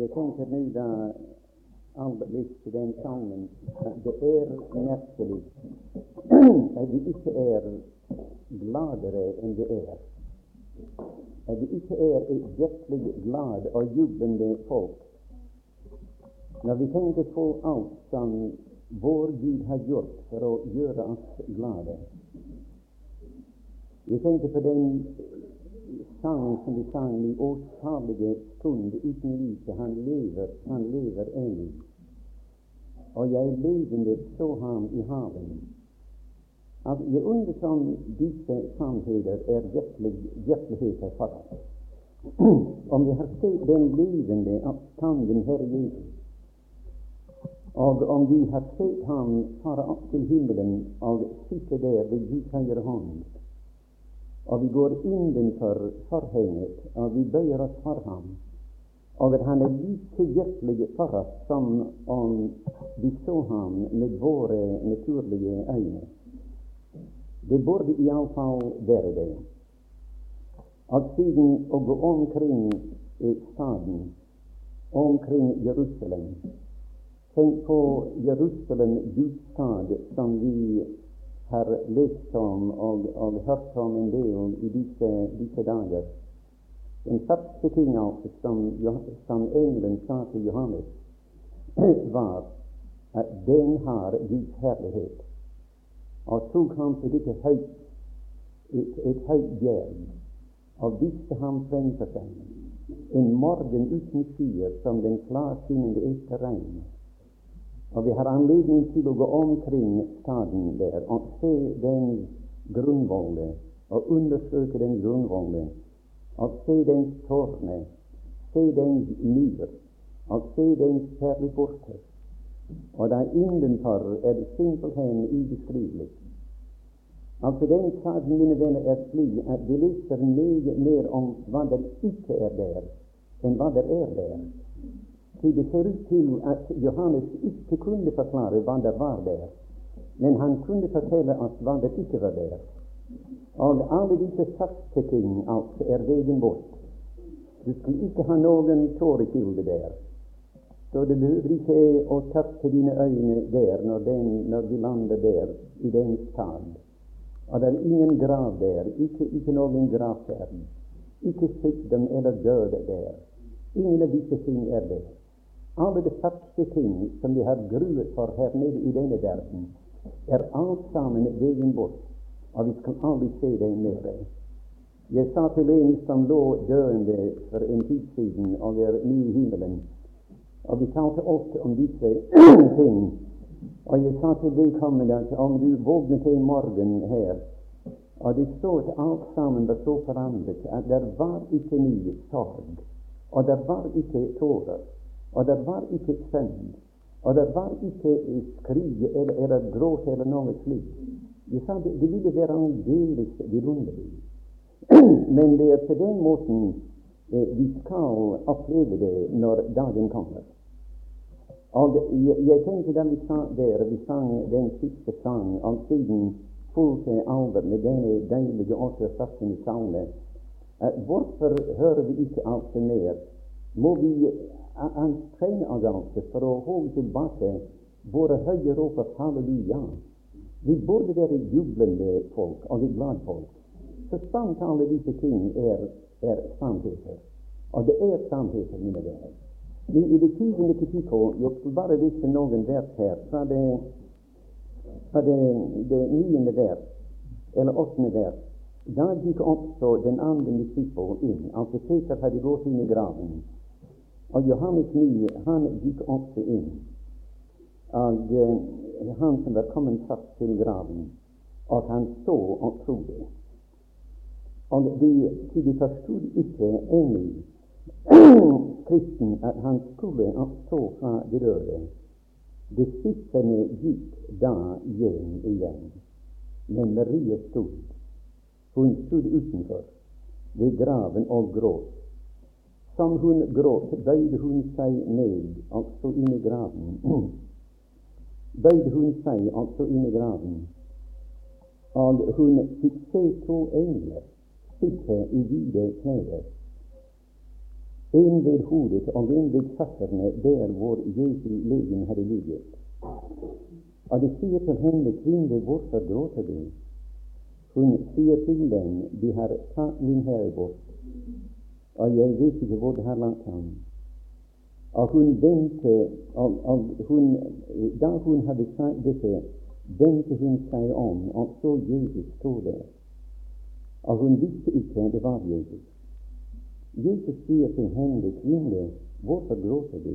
Jeg tenker nå da aller litt til den sangen at det er merkelig at vi ikke er gladere enn det er. At vi ikke er et virkelig glad og jublende folk. Når vi tenker på alt som vår Gud har gjort for å gjøre oss glade. Jeg tenker på den sang som vi sang i årsalige stund uten lyset. Han lever, han lever ennå. Og jeg levende så ham i haven. At jeg undres om disse sannheter er virkelig, virkeligheter for oss. om vi har sett den levende oppstanden Herre Jesus, og om vi har sett ham fare opp til himmelen og sitte der ved Gud høyre hånd, og vi går innenfor forhenget, og vi bøyer oss for ham, og at han er like hjertelig for oss som om vi så ham med våre naturlige øyne. Det burde iallfall være det. At siden å gå omkring staden, omkring Jerusalem Tenk på Jerusalem, Guds stad, som vi har lest om og, og hørt om en del i disse, disse dager. Den første ting som, som engelen sa til Johannes, var at den har Guds herlighet. Og tok ham til dette høyt, et, et høyt bjerg og viste ham fremfor seg en morgen uten skyer som den klarskinnende etter regn. Og vi har anledning til å gå omkring staden der og se den grunnvollen, og undersøke den grunnvollen, og se dens tårne, se dens myr, og se dens perleporter. Og der innenfor er det simpelthen ubeskrivelig. Altså Den staden, mine venner, er slik at vi leser mye mer om hva det ikke er der, enn hva det er der. Så det ser ut til at Johannes ikke kunne forklare hva det var der, men han kunne fortelle oss hva det ikke var der. Og alle disse sakte ting altså er veien bort. Du skulle ikke ha noen tårekilde der. Så du behøver ikke å tappe dine øyne der når, den, når du lander der i den stad. Og det er ingen grav der, ikke, ikke noen gravferd. Ikke sykdom eller død der. Ingen av disse ting er der. Alle de første ting som vi har gruet for her nede i denne verden, er alt sammen veien bort, og vi skal aldri se dem mer. Jeg sa til en som lå døende for en tid siden og er nå himmelen, og vi talte ofte om disse ting, og jeg sa til vedkommende at om du våknet en morgen her, og det så at alt sammen var så forandret at det var ikke ny sorg, og det var ikke tårer. Og det var ikke sønn, og det var ikke skrig eller, eller gråt eller noe slikt. De sa det, det ville være aldeles vidunderlig. Men det er på den måten eh, vi skal oppleve det når dagen kommer. Og jeg, jeg tenkte da vi sa der, vi sang den siste sang, og siden fulgte alvor med denne deilige 48. salme, eh, hvorfor hører vi ikke alt mer? Må vi han trenger altså for å holde tilbake våre høye rop av halleluja. Vi burde være jublende folk og glade folk. Så sant alle disse ting er, er sannheter. Og det er sannheter, mine venner. I det tyvende kapittel Jeg skal bare vise noen vers her fra det, fra det, det niende vers, eller åttende vers. Da gikk også den andre disippel inn. Altså Peter hadde gått inn i graven. Og Johannes 9 han gikk også inn. Og eh, han som var kommet fast til graven, og han så og trodde. Og de, de forstod ikke ennå kristen at han skulle oppstå fra de døde. Disiplene gikk da hjem igjen. Men Marie stod. Hun stod utenfor ved graven og gråt. Som hun gråt, bøyde hun seg ned, altså inn i graven. bøyde hun seg altså inn i graven, og hun fikk se to engler sitte i hvite klær. en ved hodet og en ved føttene der hvor Jesu legen hadde ligget. Og det sier til henne, kvinne, hvorfor gråter du? Hun sier til dem, de har tatt min herre bort, og jeg vet ikke hvor det har lagt ham. Og hun vendte, og, og hun, da hun hadde sagt dette, vendte hun seg om og så Jesus stå der. Og hun visste ikke det var Jesus. Jesus sier til henne, kvinne, hvorfor gråter du?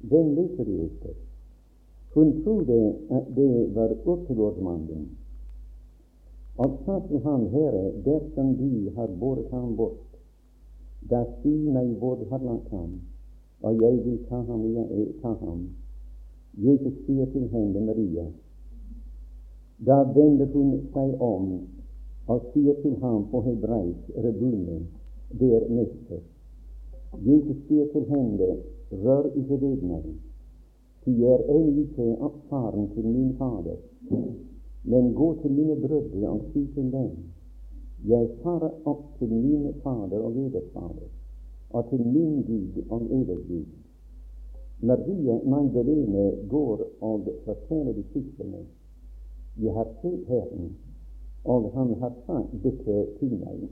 Hvem leter du etter? Hun trodde at det var urtegårdsmannen, og sa til ham, Herre, dersom du har båret ham bort, da si meg hvor du har lagt ham, og jeg vil ta ham. Jeg, ta ham. Jesus sier til henne, Maria. Da vender hun seg om og sier til ham på hebraisk, Rebune, det er mester. Jesus sier til henne, rør ikke ved meg, for jeg er ennå ikke oppfaren til min Fader. Men gå til mine brødre og si til dem, jeg farer opp til min Fader og deres Fader, og til min Gud og eders Gud. Maria Magdalene går og forteller disiplene, jeg har sett Herren og han har sagt dette til meg.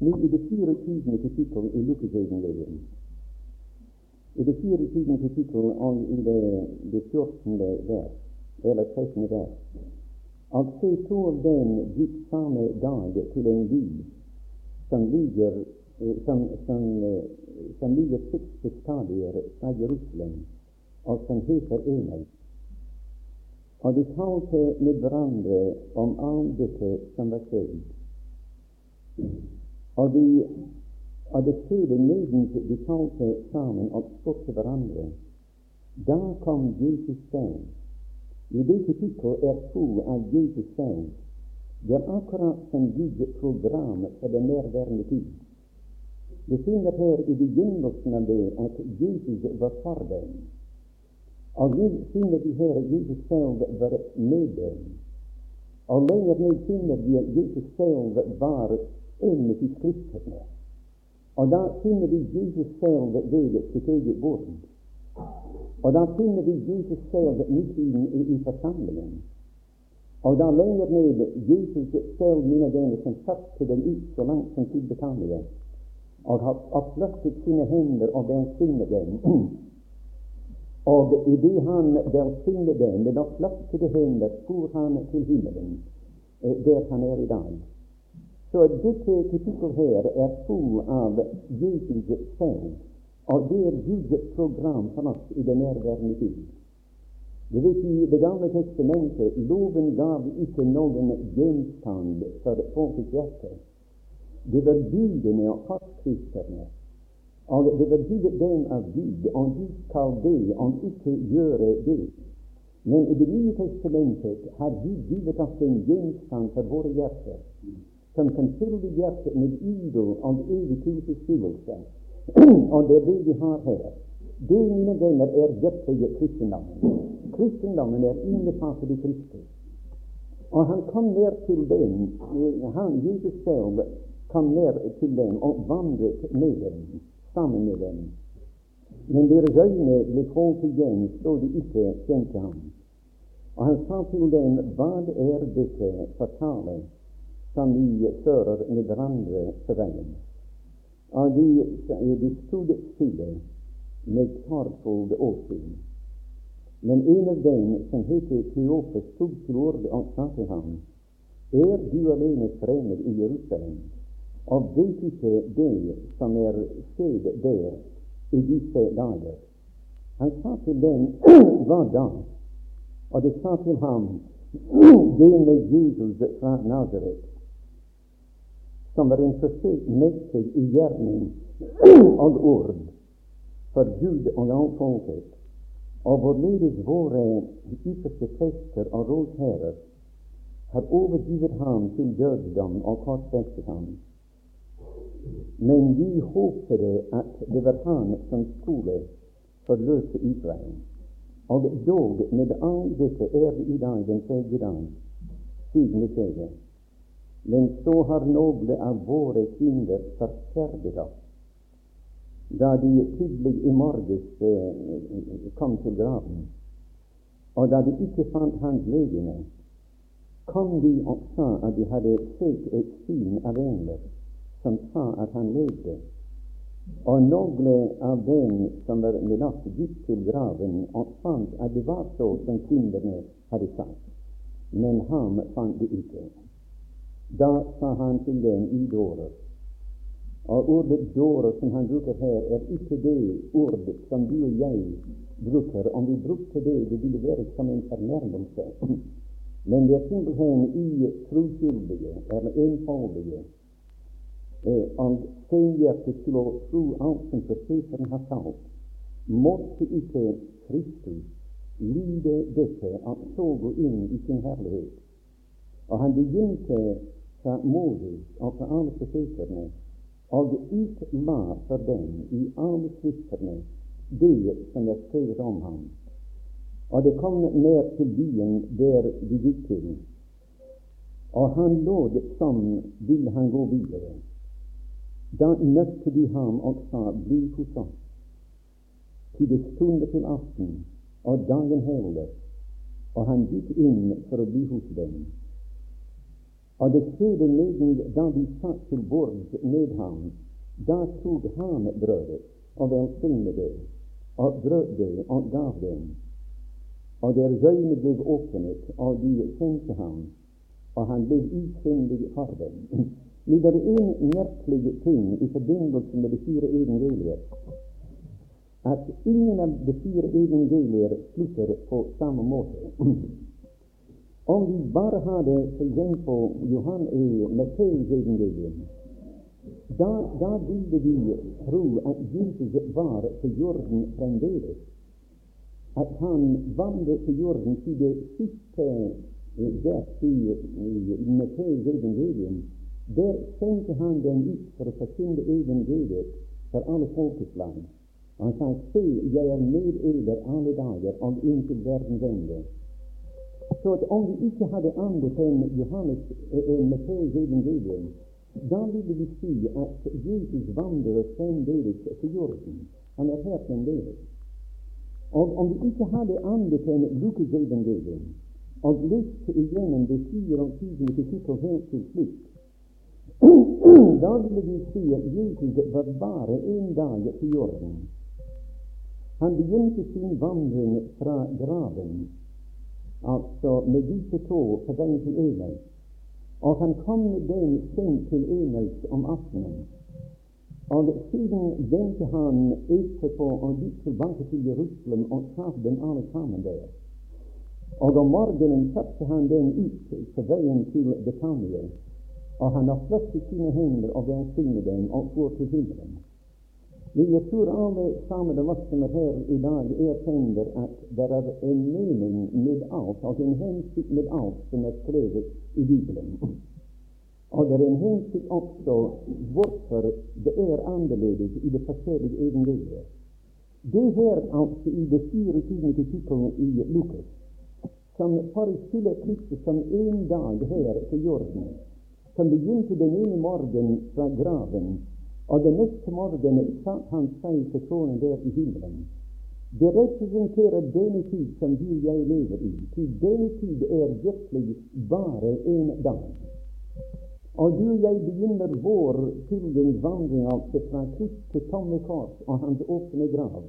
Nå i det 24. kapittel i Lukkesevangeliet, i det 24. kapittel og i det, det 14. vers, eller 13. vers, og se to den gikk samme dag til en by som ligger eh, som, som, eh, som ligger 60 stadier fra Jerusalem, og som heter Emau. Og de talte med hverandre om alt dette som var skjedd. Og de og det skjedde medens de talte sammen og spurte hverandre. Da kom Jesus selv. I disse kapittelet er to av Jesus selv. Det er akkurat som Guds program for den nærværende tid. Vi finner her i begynnelsen av det at Jesus var for dem. Og vi finner vi her Jesus selv var med dem. Og lenger ned finner vi at Jesus selv var en i Skriftene. Og da finner vi Jesus selv ved sitt eget bord. Og da finner vi Jesus selv ved utsiden i, i forsamlingen. Og da lenger ned Jesus selv, mine venner, som satt til den ut så langt som til Betania, og har oppløftet sine hender og velsignet dem. Og idet han velsignet dem med oppløftede hender, for han til himmelen, eh, der han er i dag. Så dette kapittelet her er full av Jesus selv, og det er Guds program for oss i den nærværende tid. Du vet, I Det gamle testamentet loven gav ikke noen gjenstand for folkets hjerte. Det var bildene og forskriftene og det var gitt dem av Gud, og Gud skal be om ikke gjøre det. Men i Det nye testamentet har Gud givet oss en gjenstand for våre hjerter, som kan fylle hjertet med idol og evig tilfredsstillelse. Og det er det vi har her. Det, mine venner, er hjertet kristendommen. Kristendommen er innbefattet i Kristus. Og han kom ned til dem, han Jesus selv kom ned til dem og vandret med dem sammen med dem. Men deres øyne ble holdt igjen så de ikke kjente ham. Og han sa til dem, hva er dette for tale som vi fører med hverandre på veien? Og de, de stod stille med sorgfullt åsyn. Men en av dem, som heter Kleopes, stod til orde og sa til ham, Er du alene fremmed i Jerusalem? og vet ikke det som er skjedd der i disse dager. Han sa til dem hva da? Og de sa til ham det med Jesus fra Nazaret, som var en med seg i gjerning og ord for Gud og all folket, og hvorledes våre ypperste prester og rådherrer har overgivet ham til dødsdom og korsfestet ham. Men vi håpte at det var han som skulle forløse Israel. Og dog, med all dette er det i dag den tredje dag siden det skjedde. Men så har noen av våre synder forferdet oss. da de tidlig i morges eh, kom til graven, og da de ikke fant hans legeme, kom de og sa at de hadde sett et syn av engler som sa at han levde. Og noen av dem som var med oss, gikk til graven og fant at det var så som kvinnene hadde sagt. Men ham fant de ikke. Da sa han til dem i dårer og ordet dårer som han bruker her, er ikke det ordet som du og jeg bruker. Om vi brukte det, det ville være som en fornærmelse. Men det er simpelthen i troskyldige, eller enfoldige, Om og senhjertet til å tro alt som profeteren har sagt, måtte ikke Kristus lide dette, at så gå inn i sin herlighet. Og han begynte fra Moses og fra alle profeterne og utla for dem i alle skriftene det som er skrevet om ham. Og det kom ned til byen der de gikk til, og han låd som ville han gå videre. Da møtte de ham og sa, bli hos oss, til det stunde til aften, og dagen heller, og han gikk inn for å bli hos dem. Og det skjedde nesten da de satt til bords med ham. Da tok han brødet og velsignet det, og brøt det og gav dem. Og deres øyne ble åpnet, og de kjente ham, og han ble usynlig for dem. Det er en merkelig ting i forbindelse med de fire evangelier, at ingen av de fire evangelier slutter på samme måte. Om vi bare hadde f.eks. Johan i Matteus evangelium, da, da ville vi tro at Jesus var på jorden fremdeles. At han vandret på jorden til det siste vers i, i Matteus evangelium. Der sendte han den ut for å forkynne evangeliet for alle folkeslag. Han sa, se, jeg er med eder alle dager og inntil verdens ende. Så at om vi ikke hadde annet enn Johannes eh, Matteus evangelium, da ville vi si at Jesus vandrer fremdeles på jorden. Han er her fremdeles. Og om vi ikke hadde annet enn Lukas evangelium, og leste igjennom det 24. kapittel helt til slutt, da ville vi si at Jesus var bare en dag på jorden. Han begynte sin vandring fra graven altså med disse to på vei til Emel. Og han kom dem sent til Emels om aftenen. Og siden vendte han etterpå og gikk tilbake til Jerusalem og traff dem alle sammen der. Og om morgenen satte han den ut på veien til Betania, og han har flyttet sine hender og velsignet dem og går til himmelen. Jeg tror alle sammen av oss som er her i dag, erkjenner at det er en mening med alt, altså en hensikt med alt som er skrevet i Bibelen. Og det er en hensikt også hvorfor det er annerledes i det forskjellige evangeliet. Det her altså i det 24. kapittelet i Lukas, som forestiller Kristus som en dag her på jorden, som begynte den ene morgen fra graven og den neste morgen satt han seg på tronen der i himmelen. Det representerer denne tid som du og jeg lever i. Til denne tid er virkelig bare en dag. Og du og jeg begynner vår pilgrimsvandring altså fra Krist til tomme kors og hans åpne grav.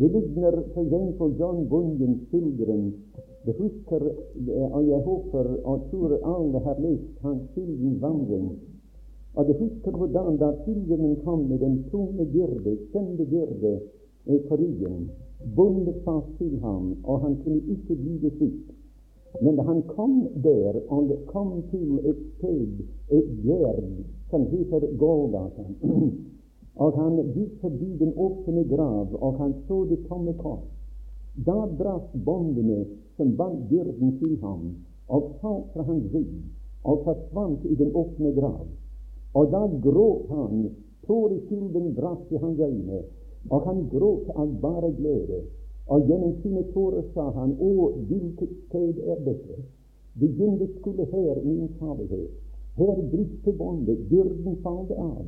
Det ligner f.eks. John Bunyans pilgrim. Det husker, og jeg håper og tror alle har lest hans pilgrimsvandring og jeg husker hvordan da pilgrimen kom med den tunge byrde, kjente byrde, på ryggen, bundet fast til ham, og han kunne ikke bli det sitt. Men da han kom der, og kom til et sted, et gjerd, som heter Golgata, og han gikk forbi den åpne grav, og han så det tomme kors, da brast båndene som bandt byrden til ham, og falt fra hans rygg, og forsvant i den åpne grav. Og da gråt han, tårekilden brast i hans øyne, og han gråt av bare glede. Og gjennom sine tårer sa han, Å, hvilket sted er dette? Begynte skulle her min salighet. Her bryter båndet, byrden faller av.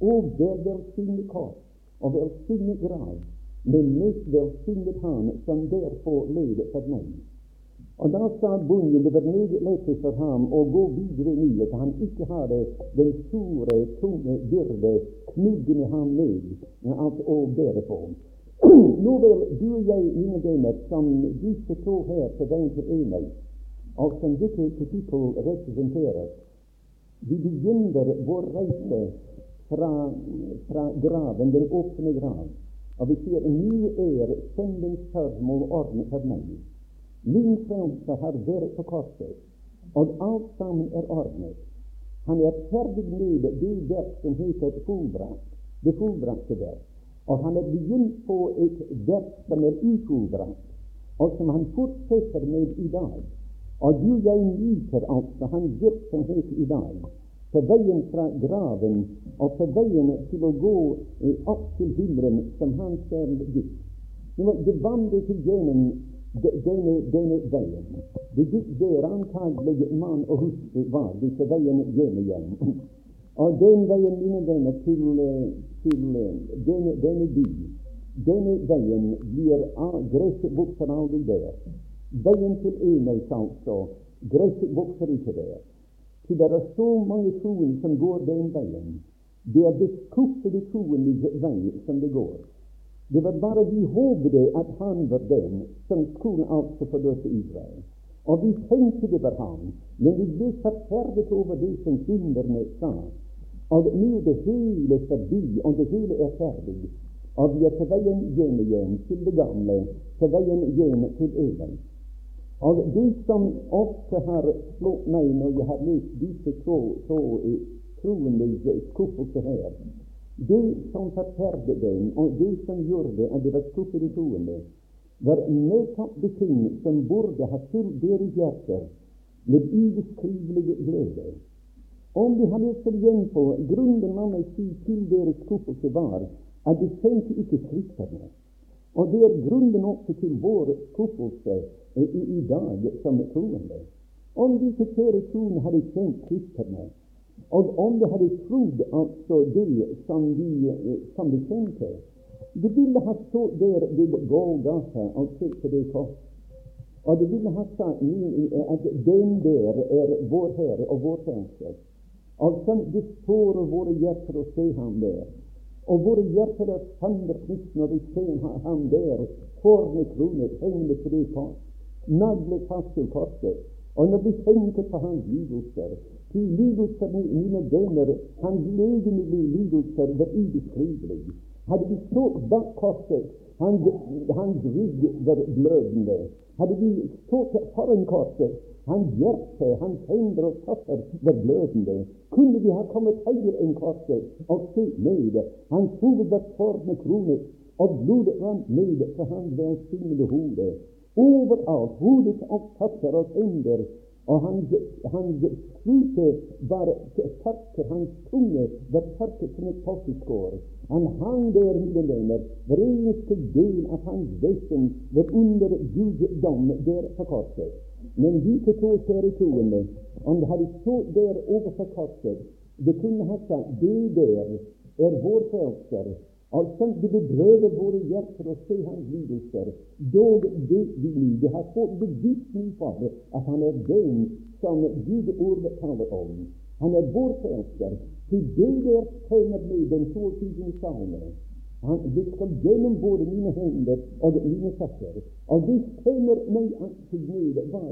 Og det velsigne kors, og velsignet grav, men mest velsignet han som derfor levde for meg. Og da sa bonden det var meget for ham å gå videre nå, at han ikke hadde den store, tunge byrde knuggende ham ned, alt å bære på. Nå vel, du og jeg, mine venner, som disse to her på veien til enhet, og som dette kapittel representerer, vi begynner vår reise fra, fra graven, den åpne grav, og vi sier nå er søndens formål ordnet for meg. Min frelse har vært på korset, og alt sammen er ordnet. Han er ferdig med det verk som heter fullbrakt, det fullbrakte verk. Og han er begynt på et verk som er ufullbrakt, og som han fortsetter med i dag. Og du jeg nyter altså hans virksomhet i dag, på veien fra graven og på veien til å gå eh, opp til himmelen som han selv gikk. Det vandret gjennom denne, denne veien. Det der antagelig mann og hustru var disse veien hjem igjen. Og den veien, mine venner, til, til denne, denne by, denne veien blir gresset vokser aldri der. Veien til Enøys, altså, gresset vokser ikke der. For det er så mange troende som går den veien. Det er det beskuffede troendes vei som det går. Det var bare vi håpet at han var den som skulle altså forløse Israel. Og vi tenkte det var ham, men vi ble forferdet over det som synderne sa. Og nå er det hele forbi, og det hele er ferdig. Og vi er på veien hjem igjen til det gamle, på veien hjem til Even. Og det som ofte har slått meg når jeg har lest disse to, to troendes skuffelse her, det som forferdet dem, og det som gjorde at de var skuffet i troende, var nettopp de ting som burde ha fylt deres hjerter med ubeskrivelig glede. Om de hadde sett igjen på grunnen la meg si til deres skuffelse var at de kjente ikke Skriftene. Og det er grunnen også til vår skuffelse i, i dag som troende. Om disse kjære troende hadde kjent Skriftene, og om de hadde trodd altså det som de, som de kjente, de ville ha stått der ved Golgata og sett på det kors. Og de ville ha sagt at den der er vår Herre og vår Frelser. Og som det står våre hjerter å se ham der. Og våre hjerter er sanderknytt når vi ser ham der, tornekronet hengende på det kors, naglet fast til korset. Og når vi tenker på hans lidelser, til lidelser, mine venner, hans legemlige lidelser var ubeskrivelige. Hadde vi stått bak korset, hans, rygg var blødende. Hadde vi stått foran korset, hans hjerte, hans hender og føtter var blødende. Kunne vi ha kommet høyere enn korset og sett ned? Hans hoved var tornekronet, og blodet rant ned fra hans velsignede hode. Overalt, hodet og føtter og hender, og hans, strute var tørket, hans tunge var tørket som et potteskår. Han hang der, mine venner, hver eneste del av hans vesen var under guddom der på korset. Men disse to kjære troende, om det hadde stått der overfor korset, det kunne ha sagt det der er vår frelser, Altså, det bedrøver våre hjerter å se hans lidelser. Dog vet vi det har fått bevisning for det, at han er den som Gud ordet taler om. Han er vår frelser. Til det der tegner med den 22. salme. Han, det gjennom både mine hender og mine føtter. Og det meg til med hva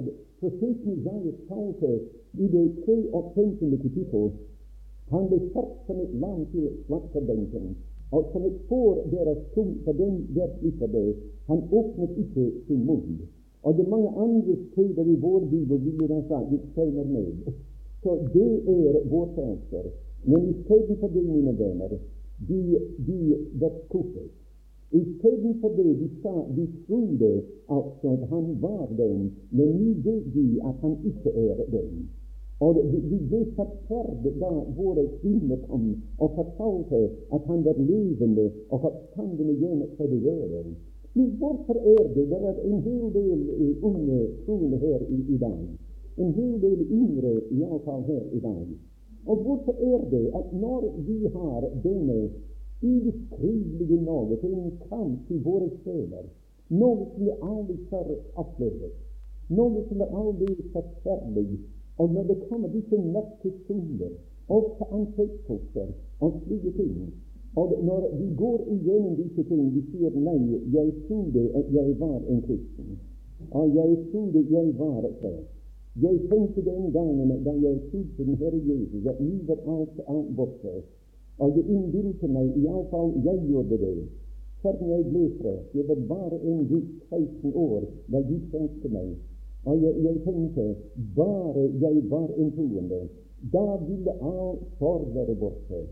profeten Isaias talte i det 53. kapittel. Han ble satt som et lam til slakterbenken. Og som et får deres tung, for den der slipper det. Han åpnet ikke sin munn. Og det er mange andre steder i vår bibel vil den sagt senere med. Så det er vår frelser. Men istedenfor det, mine venner, de, de ble skuffet. Istedenfor det de sa de trodde altså at han var den, men nå vet de at han ikke er den. Og vi ble forferd da våre kvinner kom og fortalte at han var levende og oppstanden igjen fra de døde. Men hvorfor er det det er en hel del uh, unge troende her i, i, dag? En hel del yngre iallfall her i dag. Og hvorfor er det at når vi har denne ubeskrivelige noe, til en kamp i våre sjeler, noe som vi aldri før opplevd, noe som er aldri forferdelig. Og når det kommer disse soler, ofte ansiktsposter og slike ting, og når vi går igjennom disse ting, vi sier nei, jeg trodde jeg var en kristen, og jeg trodde jeg var frelst. Jeg tenkte den gangen da jeg trodde den Herre Jesus, at var alt, borte. Og jeg innbilte meg, iallfall jeg gjorde det, før jeg ble frelst. Jeg var bare en gutt 16 år da Gud frelste meg. Og jeg, jeg, tenkte bare jeg var en troende, da ville all sorg være borte.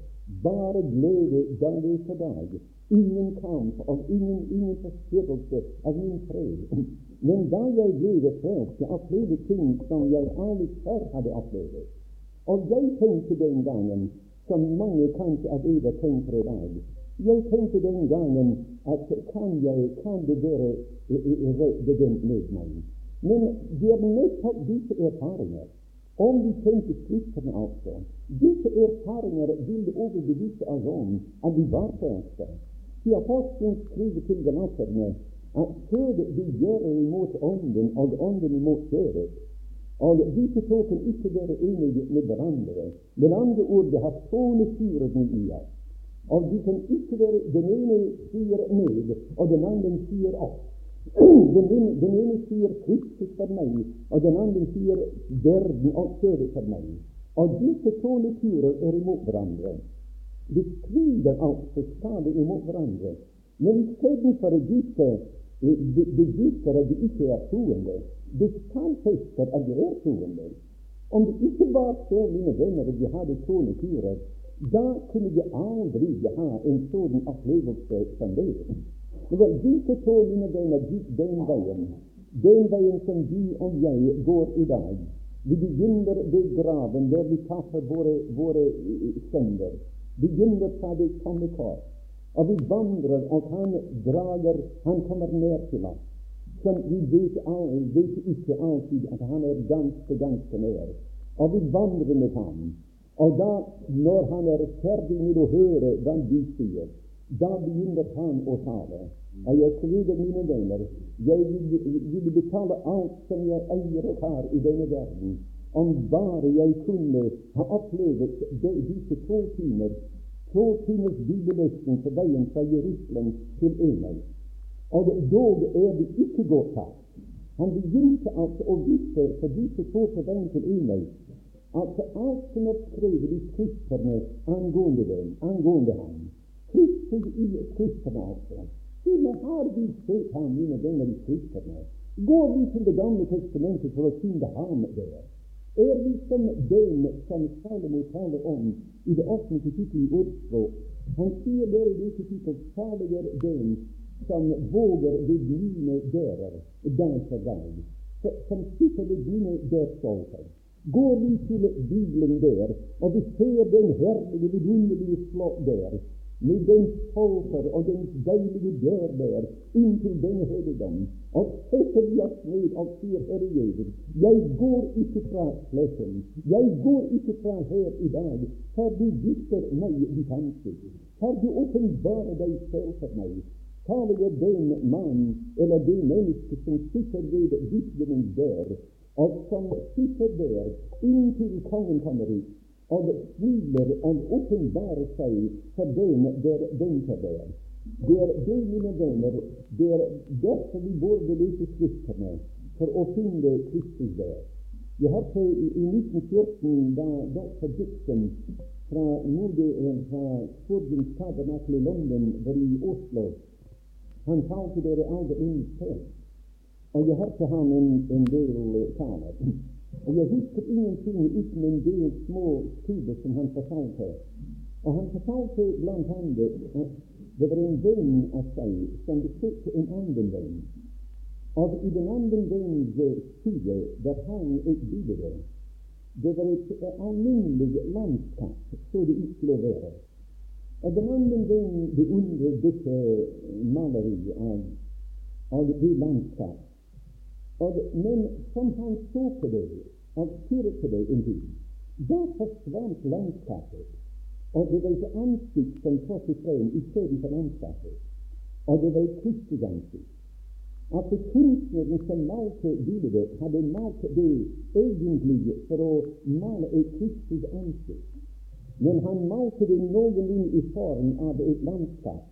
Bare glede dag etter dag. Ingen kamp og ingen, ingen forstyrrelse av min fred. Men da jeg ble frelst, av flere ting som jeg aldri før hadde opplevd. Og jeg tenkte den gangen, som mange kanskje av dere tenker i dag Jeg tenkte den gangen at kan, jeg, kan det være begynt med meg? Men det er nettopp disse erfaringer. Om vi tenker Skriftene altså, disse erfaringer vil overbevise oss om at vi var frelste. De sin skriver til galaterne at kjødet gjøre imot ånden, og ånden imot kjødet. Og disse to kan ikke være enige med hverandre. Med andre ord, det har to naturer i oss. Og de kan ikke være Den ene sier ned, og den andre sier opp. Den ene, den ene sier Kristus for meg, og den andre sier verden og kjødet for meg. Og disse to naturer er imot hverandre. De strider altså stadig imot hverandre. Men istedenfor disse beviser at de ikke er troende. Det stadfester at de er troende. Om det ikke var så, mine venner, at de hadde to naturer, da kunne de aldri ha en sånn opplevelse som det. Men disse to, mine venner, gikk den veien, den veien som du og jeg går i dag. Vi begynner ved graven der vi tapper våre, våre synder. Begynner fra det tomme kors og vi vandrer, og han drager, han kommer ned til oss. Som vi vet, vet, ikke alltid at han er ganske, ganske nær. Og vi vandrer med ham. Og da, når han er ferdig med å høre hva vi sier, da begynner han å tale. Og jeg skriver, mine venner, jeg vil, betale alt som jeg eier og har i denne verden, om bare jeg kunne ha opplevd disse to timer to timers bibelløsning på veien fra Jerusalem til Emel. Og dog er det ikke godt tatt. Han begynte altså å vise for disse to på veien til Emel, altså alt som er skrevet i Skriftene angående dem, angående ham. Kristus i Skriftene, altså. Siden har vi ham, mine venner, i Skriftene. Går vi til Det gamle testamentet for å finne ham der? er vi som den som Salomo taler om i det åttende kapittelet i ordspråk. Han sier der i det kapittel salig er den som våger ved mine dører danse gang, som sitter ved mine dørstolper. Går vi til Bibelen der, og vi ser den herlige, vidunderlige slott der, med den stolper og den deilige dør der inntil den helligdom, og setter oss ned og sier, Herre Jesus, jeg går ikke fra flekken, jeg går ikke fra her i dag, for du viser meg ditt ansikt, for du åpenbarer deg selv for meg. Taler jeg den mann eller det menneske som sitter ved Bibelens dør, og som sitter der inntil kongen kommer ut, og smiler og åpenbarer seg for den der den der. Det er det, mine venner, det er derfor vi burde lese Skriftene, for å finne Kristus der. Jeg hørte i, i 1914, da dr. Dixon fra, Mode, fra Spurgeons tabernakel i London var i Oslo Han talte dere aldri inn selv. Og jeg hørte ham en, en del taler. Og jeg husker ingenting uten en del små studier som han fortalte. Og han fortalte blant annet at det var en venn av seg som besøkte en annen venn. Og i den andre vennens side der hang et bilde. Det var et alminnelig landskap, så det ut til å være. Og den andre vennen beundret dette maleriet av, av det landskap. Men som han så på det og stirret på det en tid, da forsvant landskapet. Og det var et ansikt som trådte frem istedenfor landskapet. Og det var et kristig ansikt. At kunstneren som malte bildet, hadde malt det egentlig for å male et kristig ansikt. Men han malte det noenlunde i form av et landskap,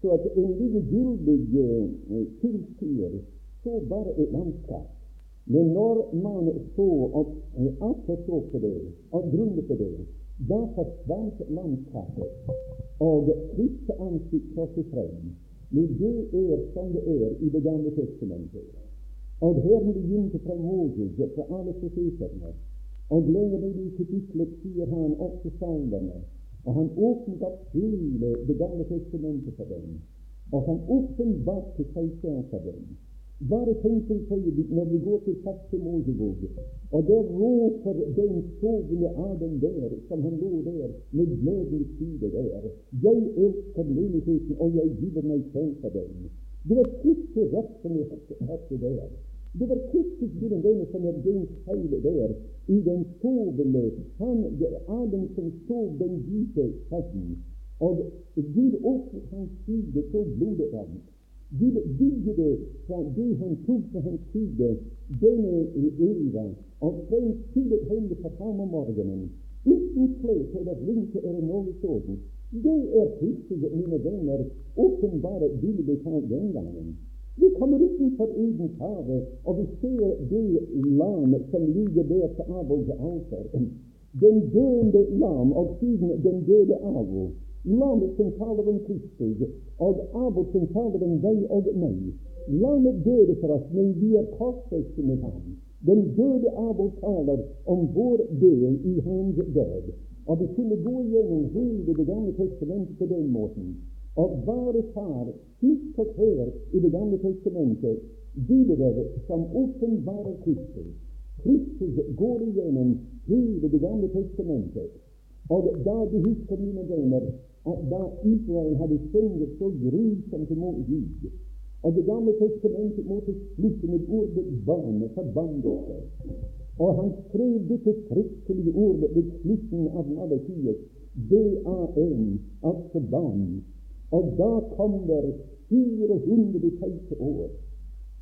så at en lille gyldig uh, tilskuer så bare et landskap. Men når man så og uh, så på det og grunnet på det, da forsvant landskapet, og Kristi ansikt trådte frem. Men det er som det er i Det gamle testamentet. Og her vi begynte fra Moses, fra alle profetene, og lenger ned i kapitlet sier han også salmene, og han åpnet opp hele Det gamle testamentet for dem, og han åpenbarte seg selv for dem. Bare tenk en øyeblikk når vi går til første Mosebok, og der råper den sovende Adam der, som han lå der med glødende side der. Jeg elsker menigheten, og jeg giver meg selv for den. Det var Kristi rett som vi hørte der. Det var Kristus gjennom denne som er den feil der, i den sovende han, Adam som sov den dype søvnen. Og Gud åpnet hans side, så blodet rant. Gud bygde det fra det han tok fra hans side, denne elva, og frem til et hende på ham om morgenen, uten klet eller rynke eller noe sånt. Det er Kristus, mine venner, åpenbare bildet av den gangen. Vi kommer utenfor Edens hage, og vi ser det lam som ligger der på Abels alter. Den døende lam, og siden den døde Abel. Lammet som taler om Kristus, og Abel som taler om deg og meg. Lammet døde for oss, men vi er korsfestet med ham. Den døde Abel taler om vår del i hans død. Og vi kunne gå gjennom hele Det gamle testamentet på den måten. Og bare tar sist og her i Det gamle testamentet bilder som åpenbarer Kristus. Kristus går igjennom hele Det gamle testamentet. Og da du husker, mine venner, at da Israel hadde syndet så grusomt mot Gud, og Det gamle testamentet måtte slutte med ordet barne, forbannelse. Og han skrev dette fryktelige ordet ved slutten av Malakiet, D-A-N, altså barn. Og da kom der 400 teite år.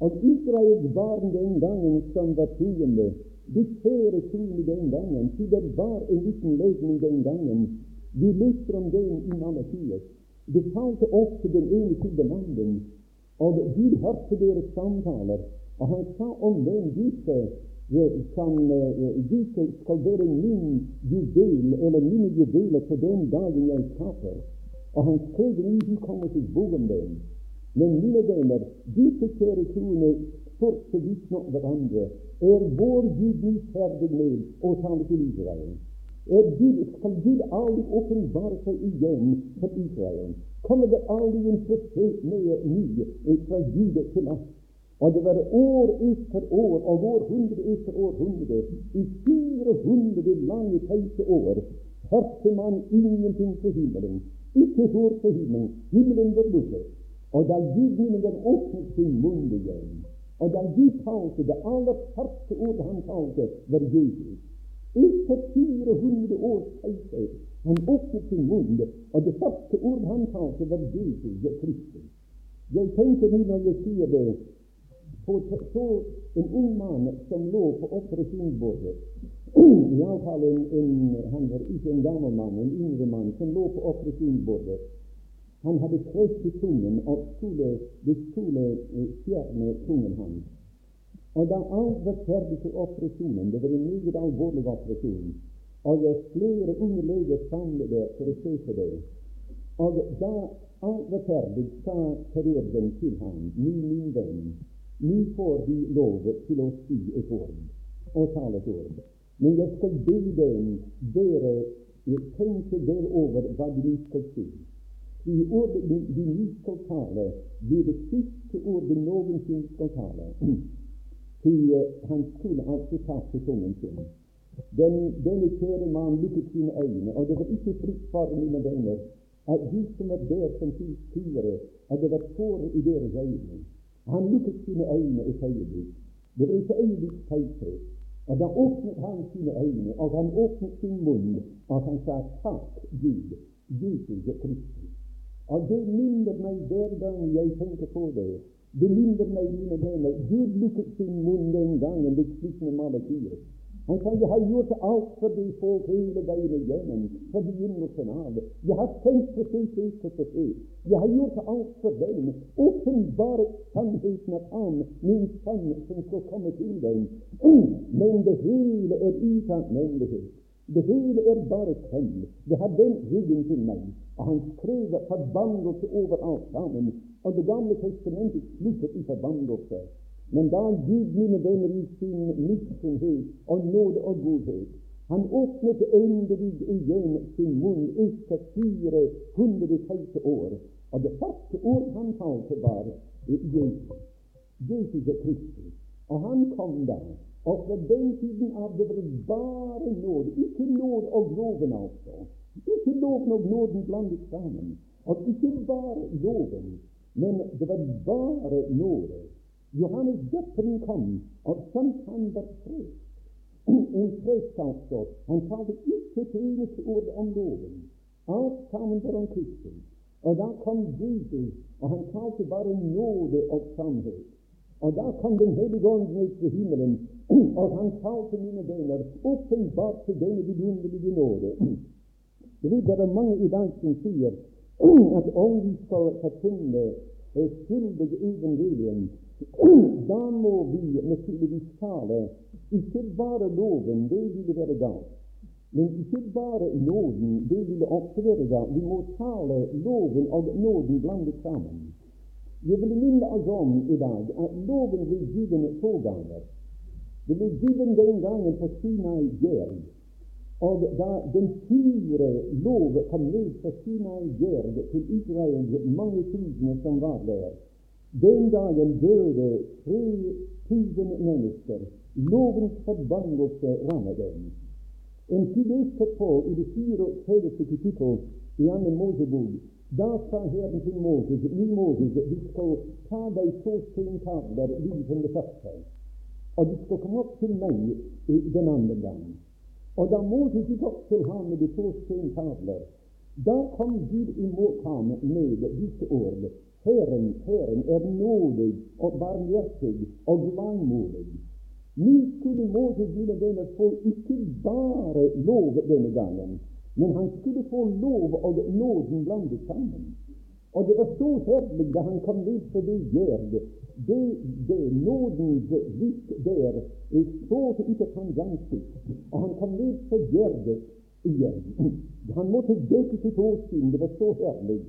Og Israels barn den gangen som var troende, de kjære troende den gangen, siden det var en liten legning den gangen, vi leser om det i Malakias. Det talte ofte den ene til den andre, og Gud hørte deres samtaler, og han sa om den disse som disse skal være min juvel, eller mine juveler på den dagen jeg taper. Og han skrev i til bok om dem. Men mine venner, disse kjære troende spør så vidt nok hverandre. Er vår Gud ferdig med å tale til Israel? Gud, skal Gud aldri åpenbare seg igjen for Israel? Kommer det aldri en med ny fra Gud til oss? Og det var år etter år og århundre etter århundre, i 400 lange, teite år, hørte man ingenting på himmelen. Ikke hår på himmelen. Himmelen var lukket. Og da Gud himmelen åpnet sin munn igjen, og da Gud talte, det aller første ordet han talte, var Jesus. Etter 400 års teithet han åpnet sin munn, og det første ordet han talte, var Jesus Kristus. Jeg tenker nå når jeg sier det, på så en ung mann som lå på operasjonsbordet. Iallfall en, en, han var ikke en gammel mann, en yngre mann, som lå på operasjonsbordet. Han hadde kreft i tungen, og det skulle fjerne tungen hans. Og da for operasjonen, det var en meget alvorlig operasjon, og flere unge leger samlede for å se på det, og da alt var ferdig, sa kirurgen til ham, min, min venn, nå får de lov til å si et ord og tale et ord. Men jeg skal be dem dere tenke dere over hva de skal si. I ordet de nå skal tale, blir det siste ordet noensinne skal tale. Til han skulle altså tappe tungen sin. Den, denne kjære mann lukket sine øyne, og det var ikke fritt for mine venner at de som var der som tidligere, at det var tårer i deres øyne. Han lukket sine øyne et øyeblikk. Det var et øyeblikk teithet. Og da åpnet han sine øyne, og han åpnet sin munn, og han sa takk, Gud, Jesus Kristus. Og det minner meg hver gang jeg tenker på det. Det minner meg, mine venner, Gud lukket sin munn den gangen slutten av Malakiet. Han sa jeg har gjort alt for de folk hele veien igjennom, fra begynnelsen av. Jeg har på det, det, på det. Jeg har gjort alt for dem. Åpenbare sannheten at han, min som skal komme til dem. Men det hele er utakknemlighet. Det hele er bare kønn. Det har den ryggen til meg. Og han skrev forbannelse over alt sammen. Og Det gamle testamentet sluttet i forbannelse. Men da Gud, mine venner, i sin miskunnhet og nåde og godhet han åpnet endelig igjen sin munn etter 460 år. Og det første ord han talte, var Jesus. Jesus er Kristus. Og han kom da. Og fra den tiden av det var bare nåde. Ikke nåde og loven, altså. Ikke loven og nåden blandet sammen. Og ikke bare loven, men det var bare nåde. Johannes døperen kom, og skjønt han var prest. En prest, altså. Han talte ikke et eneste ord om loven. Alt sammen var om Kristus. Og da kom Jesus, og han talte bare nåde og sannhet. Og da kom Den hellige ånd ned til himmelen, og han talte mine venner åpenbart til denne vidunderlige nåde. Det er mange i dag som sier at om vi skal forkynne skyldig evangelium, da må vi naturligvis tale ikke bare loven, det ville være galt. Men ikke bare nåden, det ville også være galt. Vi må tale loven og nåden blandet sammen. Jeg vil minne oss om i dag at loven ble gitt to ganger. Det ble gitt den gangen på Sinai Gjerd. Og da den fire lov kom ned fra Sinai Gjerd til Israels mange tusener som var der, den dagen døde 3000 mennesker. Lovens forbannelse rammet dem. En tid etterpå, i det 34. kapittel i andre Mosebok, da sa Herren til Moses, min Moses, vi skal ta deg to steintavler som det første, og du skal komme opp til meg den andre gang. Og da Moses gikk opp til ham med de to steintavler, da kom Gud imot ham med disse ord. Herren, Herren er nådig og barmhjertig og langmodig. Nå skulle Moses mine venner få ikke bare lov denne gangen, men han skulle få lov og nåden blandet sammen. Og det var så herlig da han kom fra det gjerdet. Det, det nådens vik der så ut av hans ansikt, og han kom ned for gjerdet igjen. Han måtte dekke sitt åsyn, det var så herlig.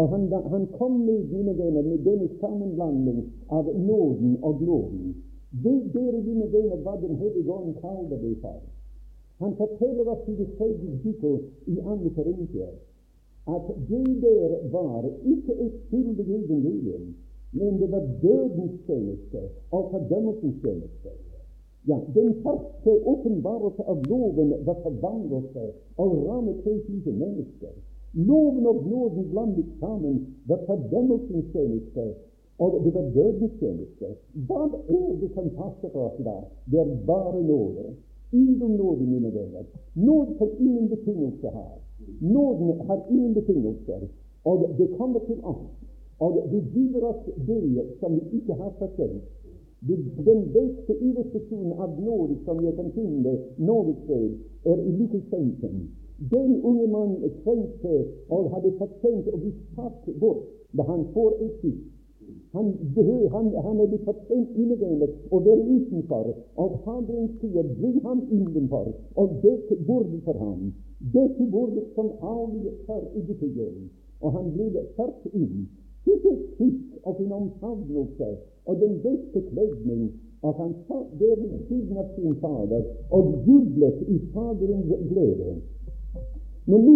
Og han, han kom med dine venner med denne sammenblanding av nåden og loven. Vet dere, dine venner, hva Den hellige ånd kaller det for? Han forteller oss i det tredje kapittel i andre Korintier at det der var ikke et den evangelium, men det var dødens tjeneste og fordømmelsens tjeneste. Ja, Den første åpenbarelse av loven var forvandlelse og ramme 3000 mennesker. Loven og nåden blandet sammen var fordømmelsens tjeneste, og det var dødens tjeneste. Hva er det som passer for oss da? Det er bare nåde. Ingen nåde, mine venner. Nåde har ingen betingelse her. Nåden har ingen betingelser, og det kommer til oss. Og det gir oss det som vi ikke har fortjent. Den beste illustrasjonen av nåde som jeg kan finne noe sted, er i Lukas den unge mannen trengte og hadde fortjent å bli tatt bort da han får et skift. Han, han, han er blitt fortjent innegående å være utenfor, og Faderen sier bli ham innenfor, og dekk bordet for ham. Dekk bordet som avlige for dette hjem. Og han ble ført inn. Ikke fikk, og sin omfavnelse og den beste kledning, og han satt der ved siden av sin fader og jublet i Faderens glede. Men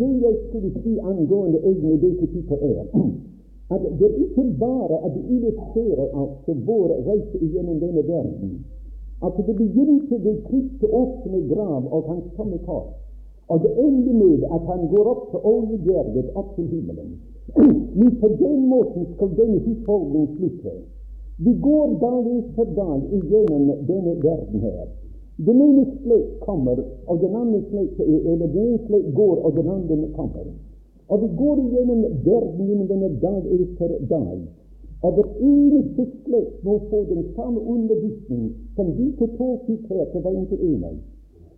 det jeg skulle si angående egne dette er at det ikke bare at det illustrerer altså vår reise gjennom denne verden. At det begynte ved Kristi åpne grav og hans tomme kors. Og det ender med at han går opp til oljegjerdet, opp til himmelen. Men på den måten skal denne husholdning slutte. Vi går dag etter dag igjennom denne verden her. Den ene slekt kommer, og den andre slekt går, og den andre kommer. Og vi går igjennom verden gjennom denne dag etter dag. Og hver eneste slekt må få den samme undervisning som disse to fikk her til veien til Enøy.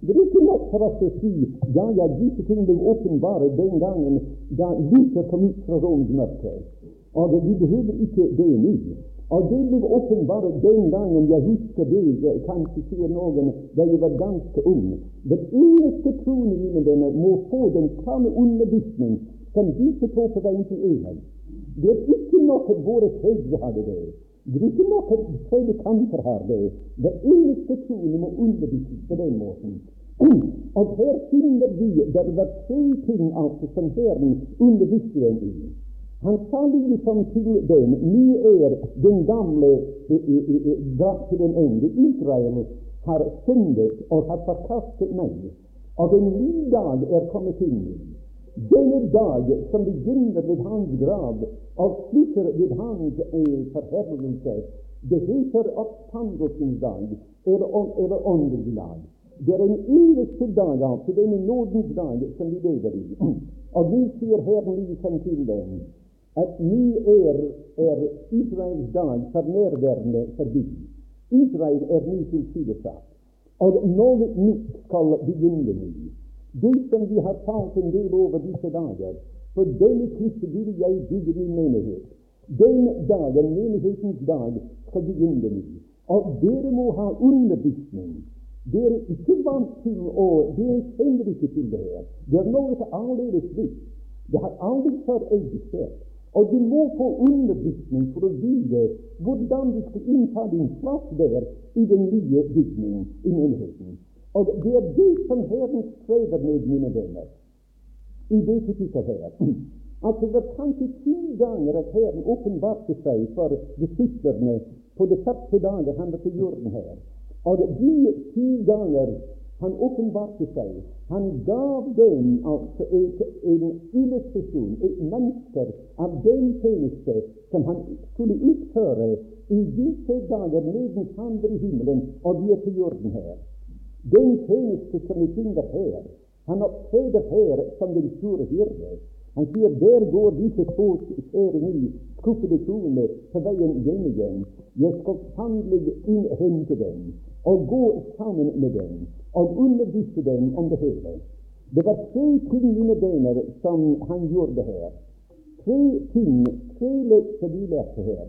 Det er ikke nok for oss å si ja, ja, disse ting ble åpenbare den gangen da lyset kom ut fra Roms mørke. Og vi behøver ikke det nå. Og det ble åpenbart den gangen jeg husker det, kanskje sier noen da jeg var ganske ung. Den eneste troende venner må få den samme undervisning som disse to på veien til enhet. Det er ikke nok at våre fedre hadde det. Det er ikke nok at predikanter har det. Det eneste troende må undervises på den måten. Og her finner vi det var tre ting altså som Herren underviste dem i. Han sa liksom til dem Nå er den gamle dratt til den ende. Israel har syndet og har forkastet meg, og en ny dag er kommet inn. Denne dag som begynner ved hans grav og slutter ved hans eh, forherligelse, det heter oppstandelsens dag eller, eller åndens dag. Det er en eneste dag til denne nådens dag som vi lever i. Og vi sier Herren liksom til dem at nå er, er Israels dag for nærværende forbi. Israel er nå tilsidesatt, og noe nytt skal begynne nå. Det som vi har talt en del over disse dager, For denne klippe vil jeg bygge min menighet. Den dagen, menighetens dag, skal begynne nå. Og dere må ha undervisning. Dere er ikke vant til å Dere kjenner ikke til det her. Det er noe annerledes nytt. Det har aldri før eksistert. Og du må få undervisning for å vite hvordan du skal innta din plass der i den nye bygningen i menigheten. Og det er det som Herren strever med, mine venner, i det kapittelet her. Altså, det er kanskje ti ganger at Herren åpenbarte seg for disiplene på de første dagen han var på jorden her. Og de ti ganger han åpenbarte seg. Han gav dem altså en illustrasjon, et mønster av den tjeneste som han skulle utføre i disse dager mens han var i himmelen, og vi er på jorden her. Den tjeneste som vi finner her. Han opptrer her som den store hyrde. Han sier der går disse to kjære ni skuffede troende på veien hjem igjen. Jeg skal sannelig innhente dem og gå sammen med dem og undervise dem om det hele. Det var tre ting, mine venner, som han gjorde her. Tre ting, tre lekser vi lærte her.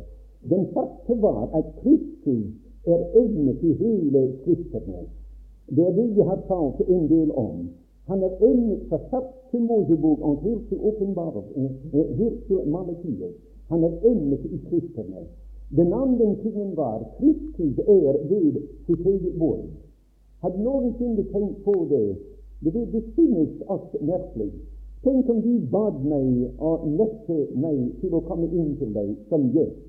Den første var at Kristus er egnet til hele Skriftene. Det er det vi har talt en del om. Han er egnet fra første Mosebok og helt til åpenbart, eh, helt til Malakiet. Han er egnet i kristne. Den andre tingen var Kristus er ved sitt eget bord. Hadde noensinne tenkt på det? Det, det synes oss merkelig. Tenk om du bad meg og nødte meg til å komme inn til deg som gjest,